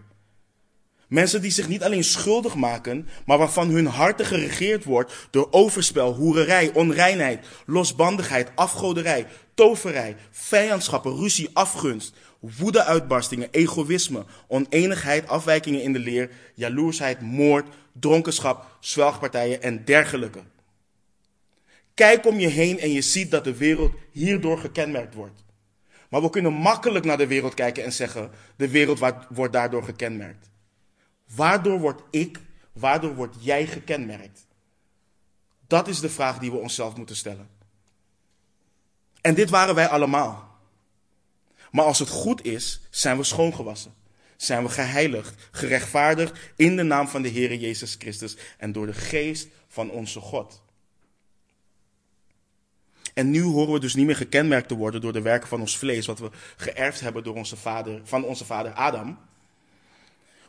Mensen die zich niet alleen schuldig maken, maar waarvan hun harten geregeerd wordt door overspel, hoererij, onreinheid, losbandigheid, afgoderij, toverij, vijandschappen, ruzie, afgunst, woedeuitbarstingen, egoïsme, oneenigheid, afwijkingen in de leer, jaloersheid, moord, dronkenschap, zwelgpartijen en dergelijke. Kijk om je heen en je ziet dat de wereld hierdoor gekenmerkt wordt. Maar we kunnen makkelijk naar de wereld kijken en zeggen: de wereld wordt daardoor gekenmerkt. Waardoor word ik, waardoor word jij gekenmerkt? Dat is de vraag die we onszelf moeten stellen. En dit waren wij allemaal. Maar als het goed is, zijn we schoongewassen. Zijn we geheiligd, gerechtvaardigd in de naam van de Heer Jezus Christus en door de geest van onze God. En nu horen we dus niet meer gekenmerkt te worden door de werken van ons vlees, wat we geërfd hebben door onze vader, van onze vader Adam.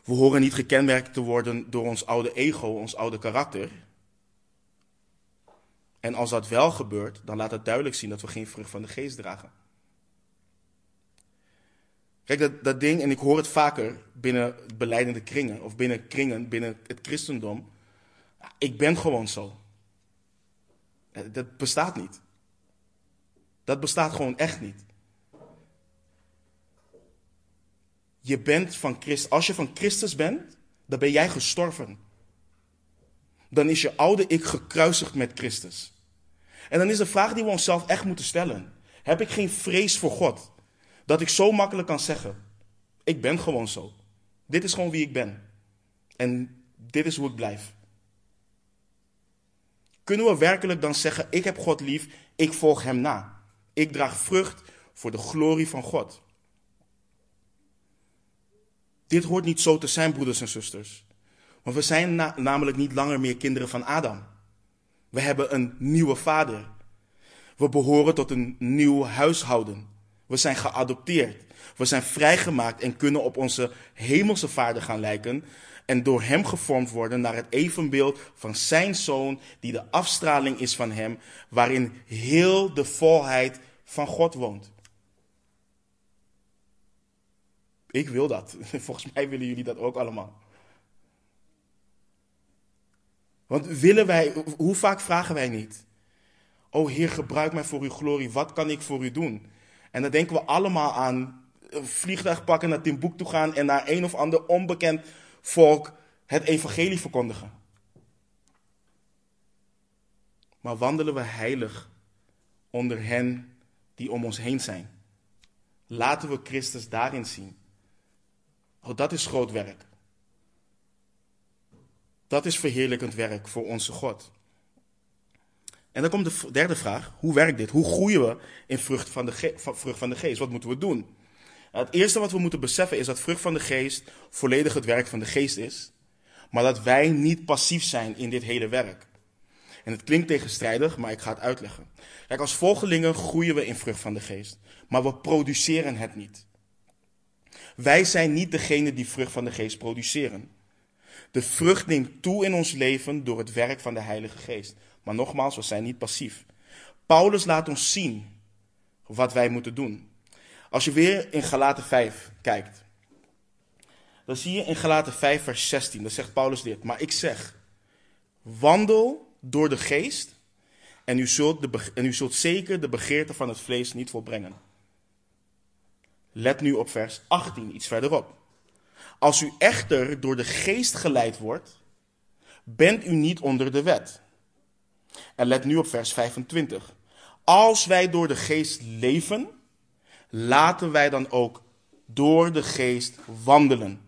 We horen niet gekenmerkt te worden door ons oude ego, ons oude karakter. En als dat wel gebeurt, dan laat het duidelijk zien dat we geen vrucht van de geest dragen. Kijk, dat, dat ding, en ik hoor het vaker binnen beleidende kringen, of binnen kringen, binnen het christendom. Ik ben gewoon zo. Dat bestaat niet. Dat bestaat gewoon echt niet. Je bent van Christus. Als je van Christus bent, dan ben jij gestorven. Dan is je oude ik gekruisigd met Christus. En dan is de vraag die we onszelf echt moeten stellen: heb ik geen vrees voor God? Dat ik zo makkelijk kan zeggen: ik ben gewoon zo. Dit is gewoon wie ik ben. En dit is hoe ik blijf. Kunnen we werkelijk dan zeggen: ik heb God lief, ik volg Hem na. Ik draag vrucht voor de glorie van God. Dit hoort niet zo te zijn, broeders en zusters. Want we zijn namelijk niet langer meer kinderen van Adam. We hebben een nieuwe vader. We behoren tot een nieuw huishouden. We zijn geadopteerd. We zijn vrijgemaakt en kunnen op onze hemelse vader gaan lijken. En door hem gevormd worden naar het evenbeeld van zijn zoon, die de afstraling is van hem, waarin heel de volheid van God woont. Ik wil dat. [laughs] Volgens mij willen jullie dat ook allemaal. Want willen wij, hoe vaak vragen wij niet? O Heer, gebruik mij voor uw glorie. Wat kan ik voor u doen? En dan denken we allemaal aan een vliegtuig pakken, naar Timbuktu gaan en naar een of ander onbekend volk het evangelie verkondigen. Maar wandelen we heilig onder hen die om ons heen zijn? Laten we Christus daarin zien. Oh, dat is groot werk. Dat is verheerlijkend werk voor onze God. En dan komt de derde vraag: hoe werkt dit? Hoe groeien we in vrucht van de, vrucht van de geest? Wat moeten we doen? Het eerste wat we moeten beseffen is dat vrucht van de geest volledig het werk van de geest is, maar dat wij niet passief zijn in dit hele werk. En het klinkt tegenstrijdig, maar ik ga het uitleggen. Kijk, als volgelingen groeien we in vrucht van de geest, maar we produceren het niet. Wij zijn niet degene die vrucht van de geest produceren. De vrucht neemt toe in ons leven door het werk van de Heilige Geest. Maar nogmaals, we zijn niet passief. Paulus laat ons zien wat wij moeten doen. Als je weer in Galaten 5 kijkt, dan zie je in Galaten 5 vers 16, dan zegt Paulus dit. Maar ik zeg, wandel door de geest en u zult, de, en u zult zeker de begeerte van het vlees niet volbrengen. Let nu op vers 18, iets verderop. Als u echter door de geest geleid wordt, bent u niet onder de wet. En let nu op vers 25. Als wij door de geest leven, laten wij dan ook door de geest wandelen.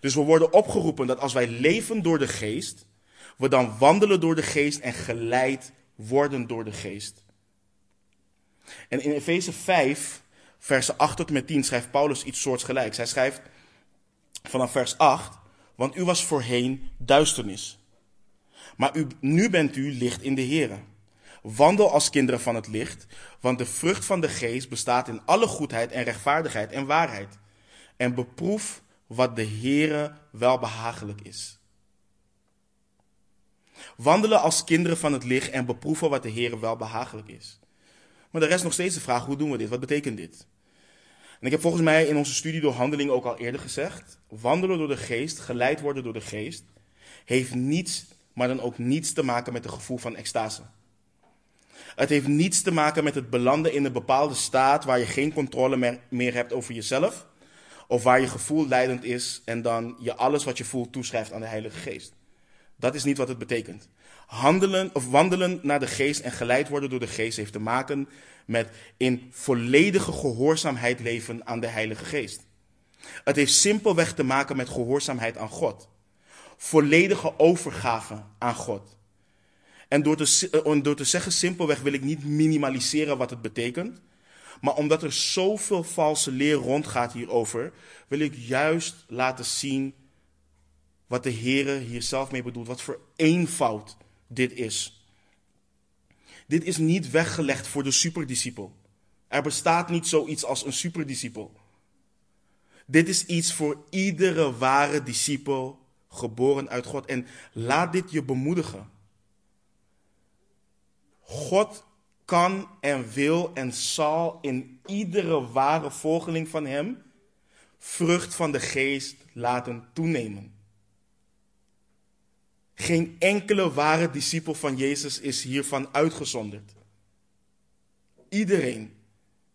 Dus we worden opgeroepen dat als wij leven door de geest, we dan wandelen door de geest en geleid worden door de geest. En in Efeze 5 versen 8 tot met 10 schrijft Paulus iets soortgelijks. Hij schrijft vanaf vers 8, want u was voorheen duisternis. Maar u, nu bent u licht in de Here. Wandel als kinderen van het licht, want de vrucht van de geest bestaat in alle goedheid en rechtvaardigheid en waarheid. En beproef wat de Heere wel behagelijk is. Wandelen als kinderen van het licht en beproeven wat de Heere wel behagelijk is. Maar de rest nog steeds de vraag, hoe doen we dit? Wat betekent dit? En ik heb volgens mij in onze studie door handeling ook al eerder gezegd, wandelen door de geest, geleid worden door de geest, heeft niets, maar dan ook niets te maken met het gevoel van extase. Het heeft niets te maken met het belanden in een bepaalde staat waar je geen controle meer hebt over jezelf. Of waar je gevoel leidend is en dan je alles wat je voelt toeschrijft aan de Heilige Geest. Dat is niet wat het betekent. Handelen of wandelen naar de geest en geleid worden door de geest heeft te maken met in volledige gehoorzaamheid leven aan de Heilige Geest. Het heeft simpelweg te maken met gehoorzaamheid aan God. Volledige overgave aan God. En door te, eh, door te zeggen simpelweg wil ik niet minimaliseren wat het betekent. Maar omdat er zoveel valse leer rondgaat hierover, wil ik juist laten zien wat de Heer hier zelf mee bedoelt. Wat voor eenvoud dit is. Dit is niet weggelegd voor de superdiscipel. Er bestaat niet zoiets als een superdiscipel. Dit is iets voor iedere ware discipel geboren uit God. En laat dit je bemoedigen. God kan en wil en zal in iedere ware volgeling van Hem vrucht van de geest laten toenemen. Geen enkele ware discipel van Jezus is hiervan uitgezonderd. Iedereen.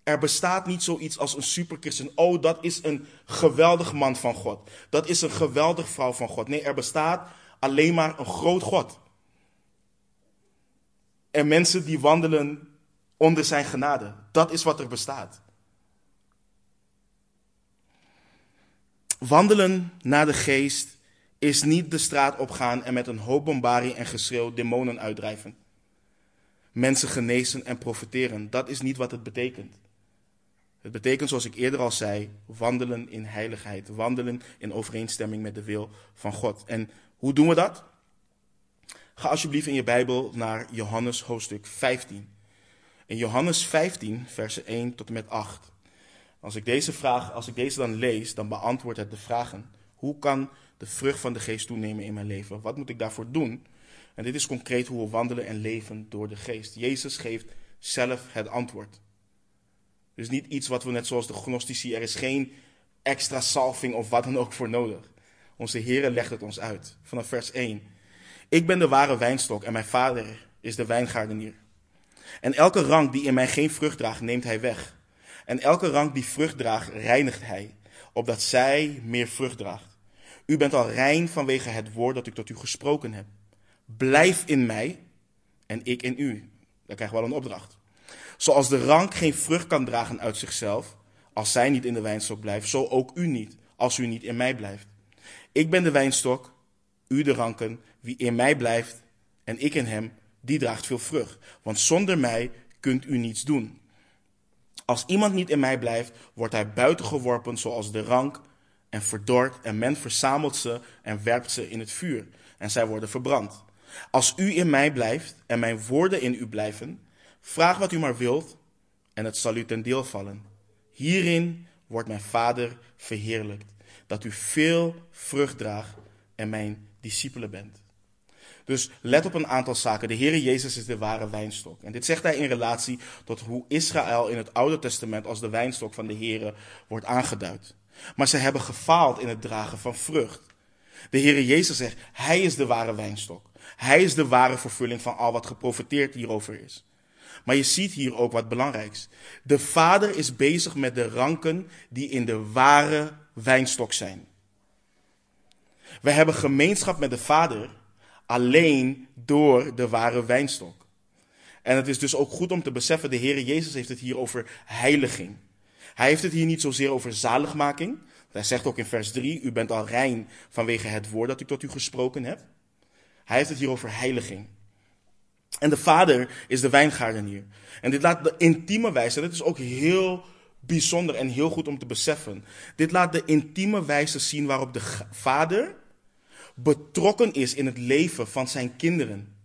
Er bestaat niet zoiets als een superchristen. Oh, dat is een geweldig man van God. Dat is een geweldig vrouw van God. Nee, er bestaat alleen maar een groot God. En mensen die wandelen onder zijn genade. Dat is wat er bestaat. Wandelen naar de geest is niet de straat opgaan en met een hoop bombarie en geschreeuw demonen uitdrijven. Mensen genezen en profiteren. Dat is niet wat het betekent. Het betekent, zoals ik eerder al zei, wandelen in heiligheid. Wandelen in overeenstemming met de wil van God. En hoe doen we dat? Ga alsjeblieft in je Bijbel naar Johannes hoofdstuk 15. In Johannes 15, versen 1 tot en met 8. Als ik deze vraag, als ik deze dan lees, dan beantwoordt het de vragen. Hoe kan de vrucht van de geest toenemen in mijn leven? Wat moet ik daarvoor doen? En dit is concreet hoe we wandelen en leven door de geest. Jezus geeft zelf het antwoord. Dus niet iets wat we net zoals de gnostici, er is geen extra salving of wat dan ook voor nodig. Onze Heer legt het ons uit. Vanaf vers 1. Ik ben de ware wijnstok en mijn vader is de wijngaardenier. En elke rank die in mij geen vrucht draagt, neemt hij weg. En elke rank die vrucht draagt, reinigt hij, opdat zij meer vrucht draagt. U bent al rein vanwege het woord dat ik tot u gesproken heb. Blijf in mij en ik in u. Dan krijgen we wel een opdracht. Zoals de rank geen vrucht kan dragen uit zichzelf, als zij niet in de wijnstok blijft, zo ook u niet, als u niet in mij blijft. Ik ben de wijnstok, u de ranken, wie in mij blijft en ik in hem, die draagt veel vrucht. Want zonder mij kunt u niets doen. Als iemand niet in mij blijft, wordt hij buiten geworpen zoals de rank en verdord en men verzamelt ze en werpt ze in het vuur en zij worden verbrand. Als u in mij blijft en mijn woorden in u blijven, vraag wat u maar wilt en het zal u ten deel vallen. Hierin wordt mijn Vader verheerlijkt, dat u veel vrucht draagt en mijn discipelen bent. Dus let op een aantal zaken. De Heere Jezus is de ware wijnstok. En dit zegt hij in relatie tot hoe Israël in het Oude Testament als de wijnstok van de Heere wordt aangeduid. Maar ze hebben gefaald in het dragen van vrucht. De Heere Jezus zegt, Hij is de ware wijnstok. Hij is de ware vervulling van al wat geprofiteerd hierover is. Maar je ziet hier ook wat belangrijks. De Vader is bezig met de ranken die in de ware wijnstok zijn. We hebben gemeenschap met de Vader alleen door de ware wijnstok. En het is dus ook goed om te beseffen, de Heer Jezus heeft het hier over heiliging. Hij heeft het hier niet zozeer over zaligmaking. Hij zegt ook in vers 3, u bent al rein vanwege het woord dat ik tot u gesproken heb. Hij heeft het hier over heiliging. En de vader is de wijngaardenier. En dit laat de intieme wijze, dit is ook heel bijzonder en heel goed om te beseffen. Dit laat de intieme wijze zien waarop de vader betrokken is in het leven van zijn kinderen.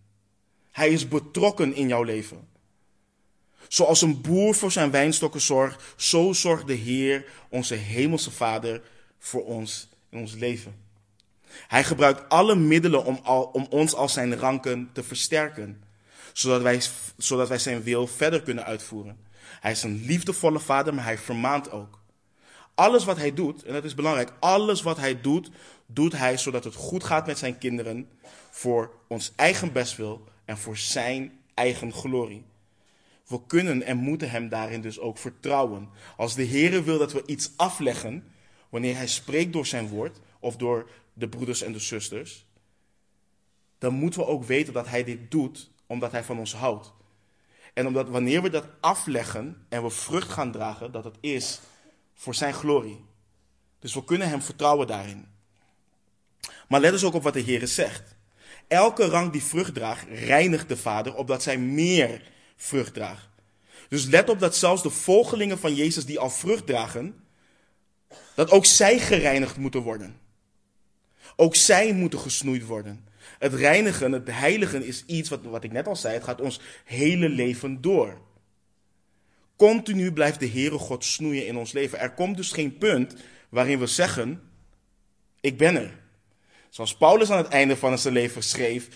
Hij is betrokken in jouw leven. Zoals een boer voor zijn wijnstokken zorgt, zo zorgt de Heer, onze hemelse Vader, voor ons in ons leven. Hij gebruikt alle middelen om, om ons als zijn ranken te versterken, zodat wij, zodat wij zijn wil verder kunnen uitvoeren. Hij is een liefdevolle vader, maar hij vermaant ook. Alles wat hij doet, en dat is belangrijk, alles wat hij doet, doet hij zodat het goed gaat met zijn kinderen voor ons eigen bestwil en voor zijn eigen glorie. We kunnen en moeten hem daarin dus ook vertrouwen. Als de Heer wil dat we iets afleggen, wanneer hij spreekt door zijn woord of door de broeders en de zusters, dan moeten we ook weten dat hij dit doet omdat hij van ons houdt. En omdat wanneer we dat afleggen en we vrucht gaan dragen, dat het is voor zijn glorie. Dus we kunnen hem vertrouwen daarin. Maar let eens ook op wat de Heer zegt. Elke rang die vrucht draagt, reinigt de Vader, opdat zij meer vrucht draagt. Dus let op dat zelfs de volgelingen van Jezus die al vrucht dragen, dat ook zij gereinigd moeten worden. Ook zij moeten gesnoeid worden. Het reinigen, het heiligen is iets wat, wat ik net al zei, het gaat ons hele leven door. Continu blijft de Heere God snoeien in ons leven. Er komt dus geen punt waarin we zeggen, ik ben er. Zoals Paulus aan het einde van zijn leven schreef,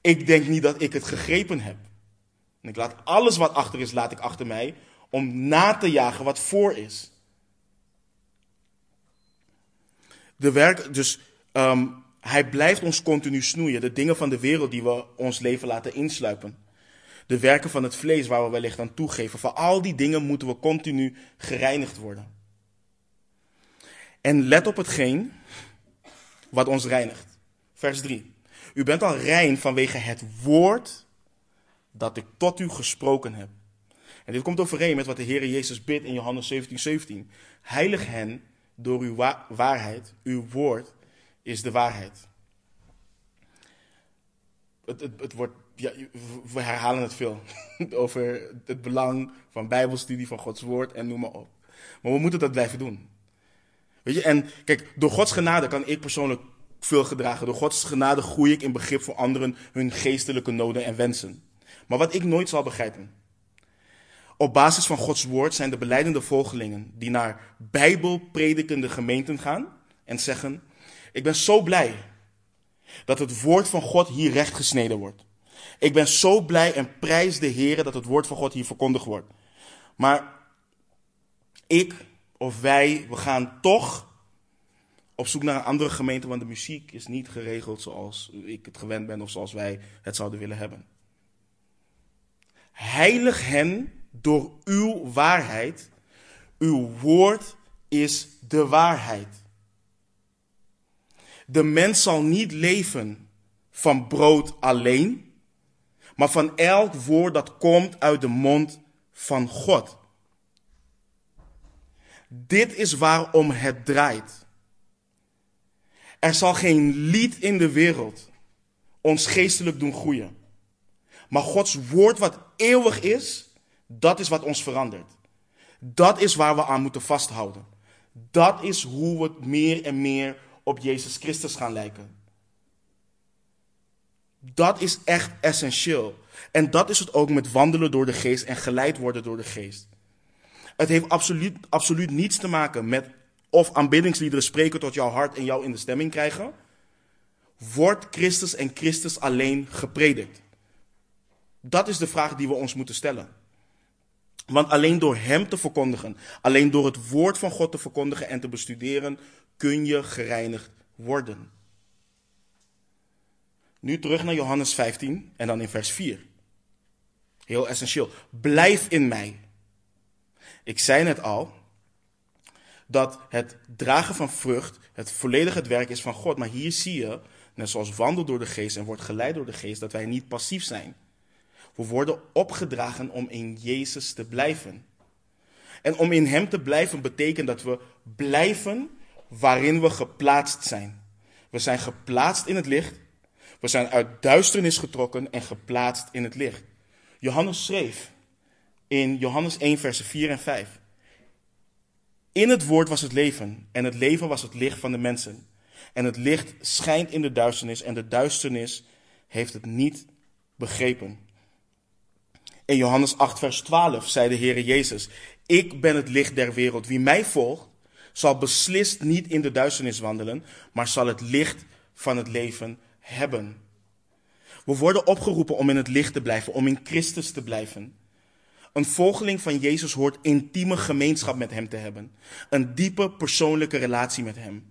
ik denk niet dat ik het gegrepen heb. En ik laat alles wat achter is, laat ik achter mij, om na te jagen wat voor is. De werk, dus ehm, hij blijft ons continu snoeien. De dingen van de wereld die we ons leven laten insluipen. De werken van het vlees waar we wellicht aan toegeven. Voor al die dingen moeten we continu gereinigd worden. En let op hetgeen wat ons reinigt. Vers 3. U bent al rein vanwege het woord dat ik tot u gesproken heb. En dit komt overeen met wat de Heer Jezus bidt in Johannes 17, 17. Heilig hen door uw waarheid. Uw woord is de waarheid. Het, het, wordt, ja, we herhalen het veel [laughs] over het belang van Bijbelstudie, van Gods woord en noem maar op. Maar we moeten dat blijven doen. Weet je, en kijk, door Gods genade kan ik persoonlijk veel gedragen. Door Gods genade groei ik in begrip voor anderen hun geestelijke noden en wensen. Maar wat ik nooit zal begrijpen. Op basis van Gods woord zijn de beleidende volgelingen die naar bijbelpredikende gemeenten gaan en zeggen: Ik ben zo blij dat het woord van God hier recht gesneden wordt. Ik ben zo blij en prijs de Heer dat het woord van God hier verkondigd wordt. Maar ik of wij, we gaan toch op zoek naar een andere gemeente, want de muziek is niet geregeld zoals ik het gewend ben of zoals wij het zouden willen hebben. Heilig hen door uw waarheid. Uw woord is de waarheid. De mens zal niet leven van brood alleen, maar van elk woord dat komt uit de mond van God. Dit is waarom het draait. Er zal geen lied in de wereld ons geestelijk doen groeien. Maar Gods woord wat eeuwig is, dat is wat ons verandert. Dat is waar we aan moeten vasthouden. Dat is hoe we meer en meer op Jezus Christus gaan lijken. Dat is echt essentieel. En dat is het ook met wandelen door de geest en geleid worden door de geest. Het heeft absoluut, absoluut niets te maken met of aanbiddingsliederen spreken tot jouw hart en jou in de stemming krijgen. Wordt Christus en Christus alleen gepredikt? Dat is de vraag die we ons moeten stellen. Want alleen door Hem te verkondigen, alleen door het woord van God te verkondigen en te bestuderen, kun je gereinigd worden. Nu terug naar Johannes 15 en dan in vers 4. Heel essentieel. Blijf in mij. Ik zei net al dat het dragen van vrucht het volledig het werk is van God. Maar hier zie je, net zoals wandel door de geest en wordt geleid door de geest, dat wij niet passief zijn. We worden opgedragen om in Jezus te blijven. En om in Hem te blijven betekent dat we blijven waarin we geplaatst zijn. We zijn geplaatst in het licht. We zijn uit duisternis getrokken en geplaatst in het licht. Johannes schreef in Johannes 1, versen 4 en 5. In het woord was het leven en het leven was het licht van de mensen. En het licht schijnt in de duisternis en de duisternis heeft het niet begrepen. In Johannes 8, vers 12 zei de Heer Jezus: Ik ben het licht der wereld. Wie mij volgt, zal beslist niet in de duisternis wandelen, maar zal het licht van het leven hebben. We worden opgeroepen om in het licht te blijven, om in Christus te blijven. Een volgeling van Jezus hoort intieme gemeenschap met Hem te hebben. Een diepe persoonlijke relatie met Hem.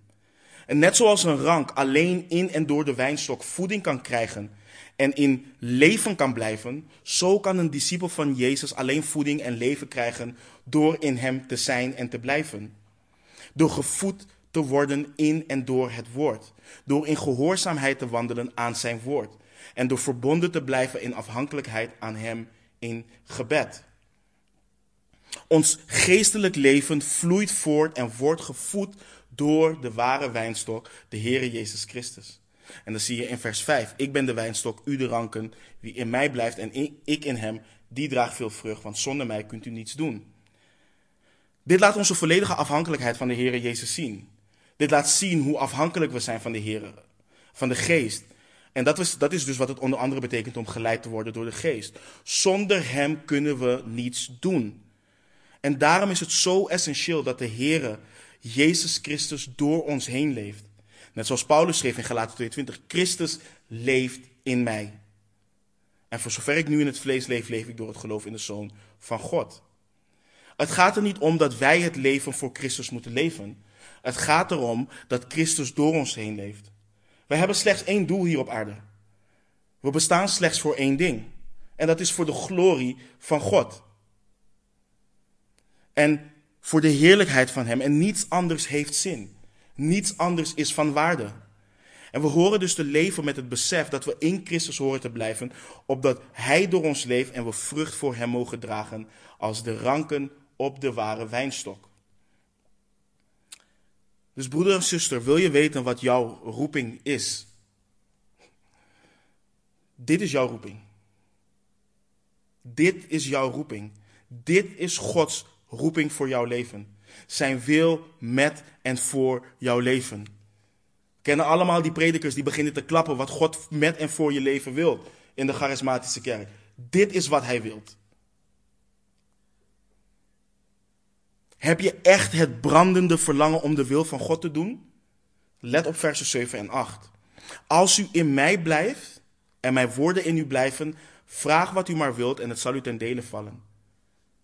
En net zoals een rank alleen in en door de wijnstok voeding kan krijgen en in leven kan blijven, zo kan een discipel van Jezus alleen voeding en leven krijgen door in Hem te zijn en te blijven. Door gevoed te worden in en door het woord. Door in gehoorzaamheid te wandelen aan Zijn woord. En door verbonden te blijven in afhankelijkheid aan Hem in gebed. Ons geestelijk leven vloeit voort en wordt gevoed door de ware wijnstok, de Heere Jezus Christus. En dan zie je in vers 5, ik ben de wijnstok, u de ranken, wie in mij blijft en ik in hem, die draagt veel vrucht, want zonder mij kunt u niets doen. Dit laat onze volledige afhankelijkheid van de Heere Jezus zien. Dit laat zien hoe afhankelijk we zijn van de Heere, van de Geest. En dat is, dat is dus wat het onder andere betekent om geleid te worden door de Geest. Zonder Hem kunnen we niets doen. En daarom is het zo essentieel dat de Heere Jezus Christus door ons heen leeft. Net zoals Paulus schreef in Galaten 22, Christus leeft in mij. En voor zover ik nu in het vlees leef, leef ik door het geloof in de Zoon van God. Het gaat er niet om dat wij het leven voor Christus moeten leven. Het gaat erom dat Christus door ons heen leeft. Wij hebben slechts één doel hier op aarde. We bestaan slechts voor één ding. En dat is voor de glorie van God. En voor de heerlijkheid van Hem. En niets anders heeft zin. Niets anders is van waarde. En we horen dus te leven met het besef dat we in Christus horen te blijven, opdat Hij door ons leeft en we vrucht voor Hem mogen dragen als de ranken op de ware wijnstok. Dus broeder en zuster, wil je weten wat jouw roeping is? Dit is jouw roeping. Dit is jouw roeping. Dit is Gods roeping voor jouw leven. Zijn wil met en voor jouw leven. We kennen allemaal die predikers die beginnen te klappen wat God met en voor je leven wil in de charismatische kerk. Dit is wat hij wilt. Heb je echt het brandende verlangen om de wil van God te doen? Let op versen 7 en 8. Als u in mij blijft en mijn woorden in u blijven, vraag wat u maar wilt en het zal u ten dele vallen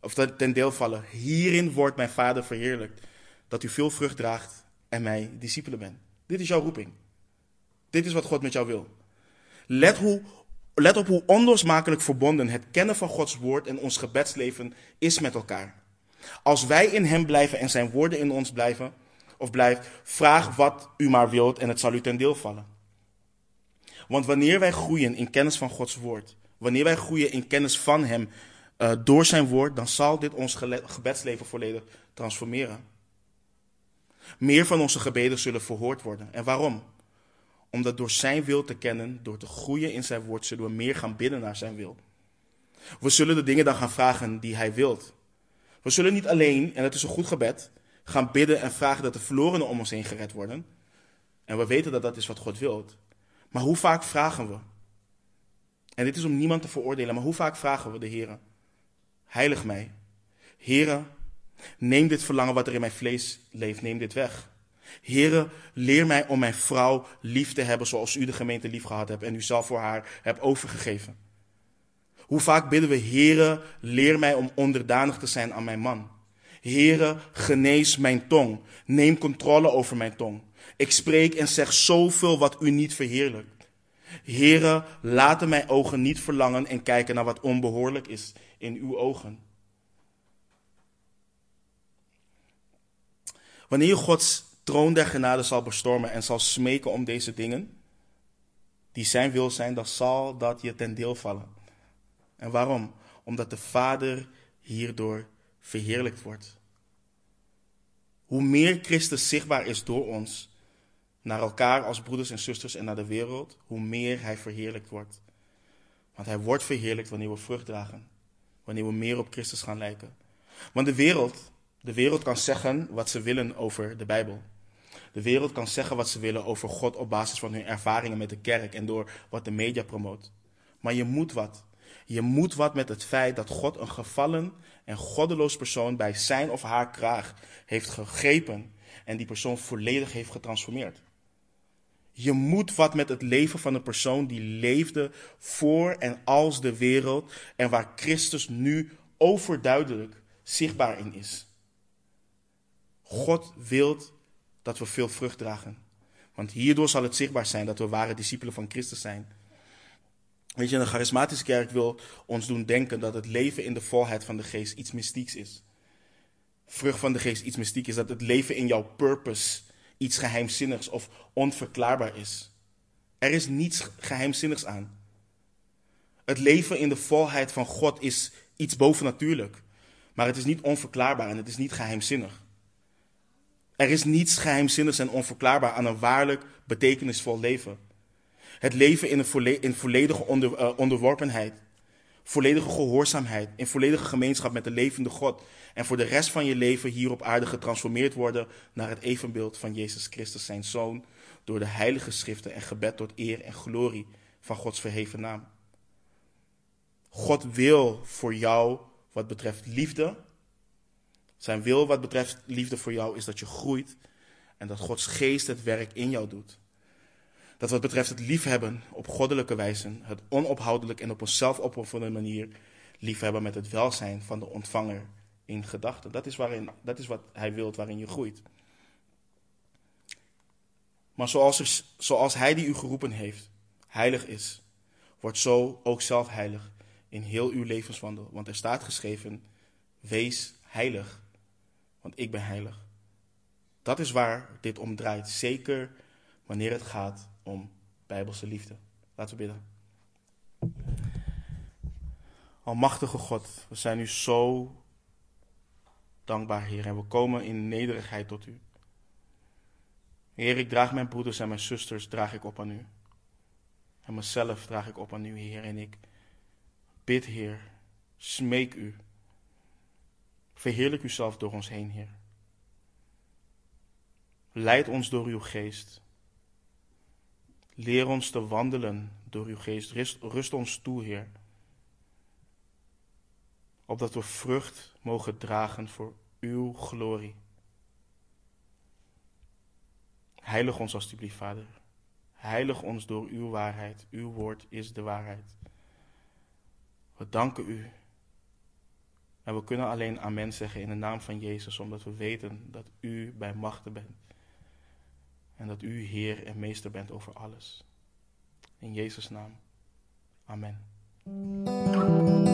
of ten deel vallen. Hierin wordt mijn Vader verheerlijkt, dat u veel vrucht draagt en mij discipelen bent. Dit is jouw roeping. Dit is wat God met jou wil. Let, hoe, let op hoe onlosmakelijk verbonden het kennen van Gods woord en ons gebedsleven is met elkaar. Als wij in Hem blijven en Zijn woorden in ons blijven, of blijft, vraag wat u maar wilt en het zal u ten deel vallen. Want wanneer wij groeien in kennis van Gods woord, wanneer wij groeien in kennis van Hem, uh, door zijn woord, dan zal dit ons gebedsleven volledig transformeren. Meer van onze gebeden zullen verhoord worden. En waarom? Omdat door zijn wil te kennen, door te groeien in zijn woord, zullen we meer gaan bidden naar zijn wil. We zullen de dingen dan gaan vragen die hij wilt. We zullen niet alleen, en dat is een goed gebed, gaan bidden en vragen dat de verlorenen om ons heen gered worden. En we weten dat dat is wat God wilt. Maar hoe vaak vragen we? En dit is om niemand te veroordelen, maar hoe vaak vragen we de Heer? Heilig mij. Heren, neem dit verlangen wat er in mijn vlees leeft, neem dit weg. Heren, leer mij om mijn vrouw lief te hebben zoals u de gemeente lief gehad hebt en u zelf voor haar hebt overgegeven. Hoe vaak bidden we, Heren, leer mij om onderdanig te zijn aan mijn man. Heren, genees mijn tong. Neem controle over mijn tong. Ik spreek en zeg zoveel wat u niet verheerlijkt. Heren, laten mijn ogen niet verlangen en kijken naar wat onbehoorlijk is in uw ogen. Wanneer je Gods troon der genade zal bestormen en zal smeken om deze dingen, die zijn wil zijn, dan zal dat je ten deel vallen. En waarom? Omdat de Vader hierdoor verheerlijkt wordt. Hoe meer Christus zichtbaar is door ons, naar elkaar als broeders en zusters en naar de wereld, hoe meer Hij verheerlijkt wordt. Want Hij wordt verheerlijkt wanneer we vrucht dragen. Wanneer we meer op Christus gaan lijken. Want de wereld, de wereld kan zeggen wat ze willen over de Bijbel. De wereld kan zeggen wat ze willen over God op basis van hun ervaringen met de kerk en door wat de media promoot. Maar je moet wat. Je moet wat met het feit dat God een gevallen en goddeloos persoon bij zijn of haar kraag heeft gegrepen en die persoon volledig heeft getransformeerd. Je moet wat met het leven van een persoon die leefde voor en als de wereld en waar Christus nu overduidelijk zichtbaar in is. God wil dat we veel vrucht dragen. Want hierdoor zal het zichtbaar zijn dat we ware discipelen van Christus zijn. Weet je, een charismatische kerk wil ons doen denken dat het leven in de volheid van de geest iets mystieks is. Vrucht van de geest iets mystiek is. Dat het leven in jouw purpose iets geheimzinnigs of onverklaarbaar is. Er is niets geheimzinnigs aan. Het leven in de volheid van God is iets bovennatuurlijk. Maar het is niet onverklaarbaar en het is niet geheimzinnig. Er is niets geheimzinnigs en onverklaarbaar aan een waarlijk betekenisvol leven. Het leven in, een in volledige uh, onderworpenheid, volledige gehoorzaamheid, in volledige gemeenschap met de levende God. En voor de rest van je leven hier op aarde getransformeerd worden naar het evenbeeld van Jezus Christus, zijn Zoon, door de heilige schriften en gebed tot eer en glorie van Gods verheven naam. God wil voor jou wat betreft liefde. Zijn wil wat betreft liefde voor jou is dat je groeit en dat Gods geest het werk in jou doet. Dat wat betreft het liefhebben op goddelijke wijze, het onophoudelijk en op een zelfopofferende manier liefhebben met het welzijn van de ontvanger in gedachten. Dat is, waarin, dat is wat hij wil, waarin je groeit. Maar zoals, zoals hij die u geroepen heeft, heilig is, wordt zo ook zelf heilig in heel uw levenswandel. Want er staat geschreven: Wees heilig, want ik ben heilig. Dat is waar dit om draait, zeker wanneer het gaat om bijbelse liefde. Laten we bidden. Almachtige God, we zijn u zo dankbaar, Heer, en we komen in nederigheid tot u. Heer, ik draag mijn broeders en mijn zusters draag ik op aan u. En mezelf draag ik op aan u, Heer, en ik bid, Heer, smeek u. Verheerlijk uzelf door ons heen, Heer. Leid ons door uw geest. Leer ons te wandelen door uw geest. Rust, ons toe, Heer. Opdat we vrucht mogen dragen voor uw glorie. Heilig ons alstublieft, Vader. Heilig ons door uw waarheid. Uw woord is de waarheid. We danken u. En we kunnen alleen amen zeggen in de naam van Jezus, omdat we weten dat u bij machten bent. En dat u Heer en Meester bent over alles. In Jezus' naam. Amen.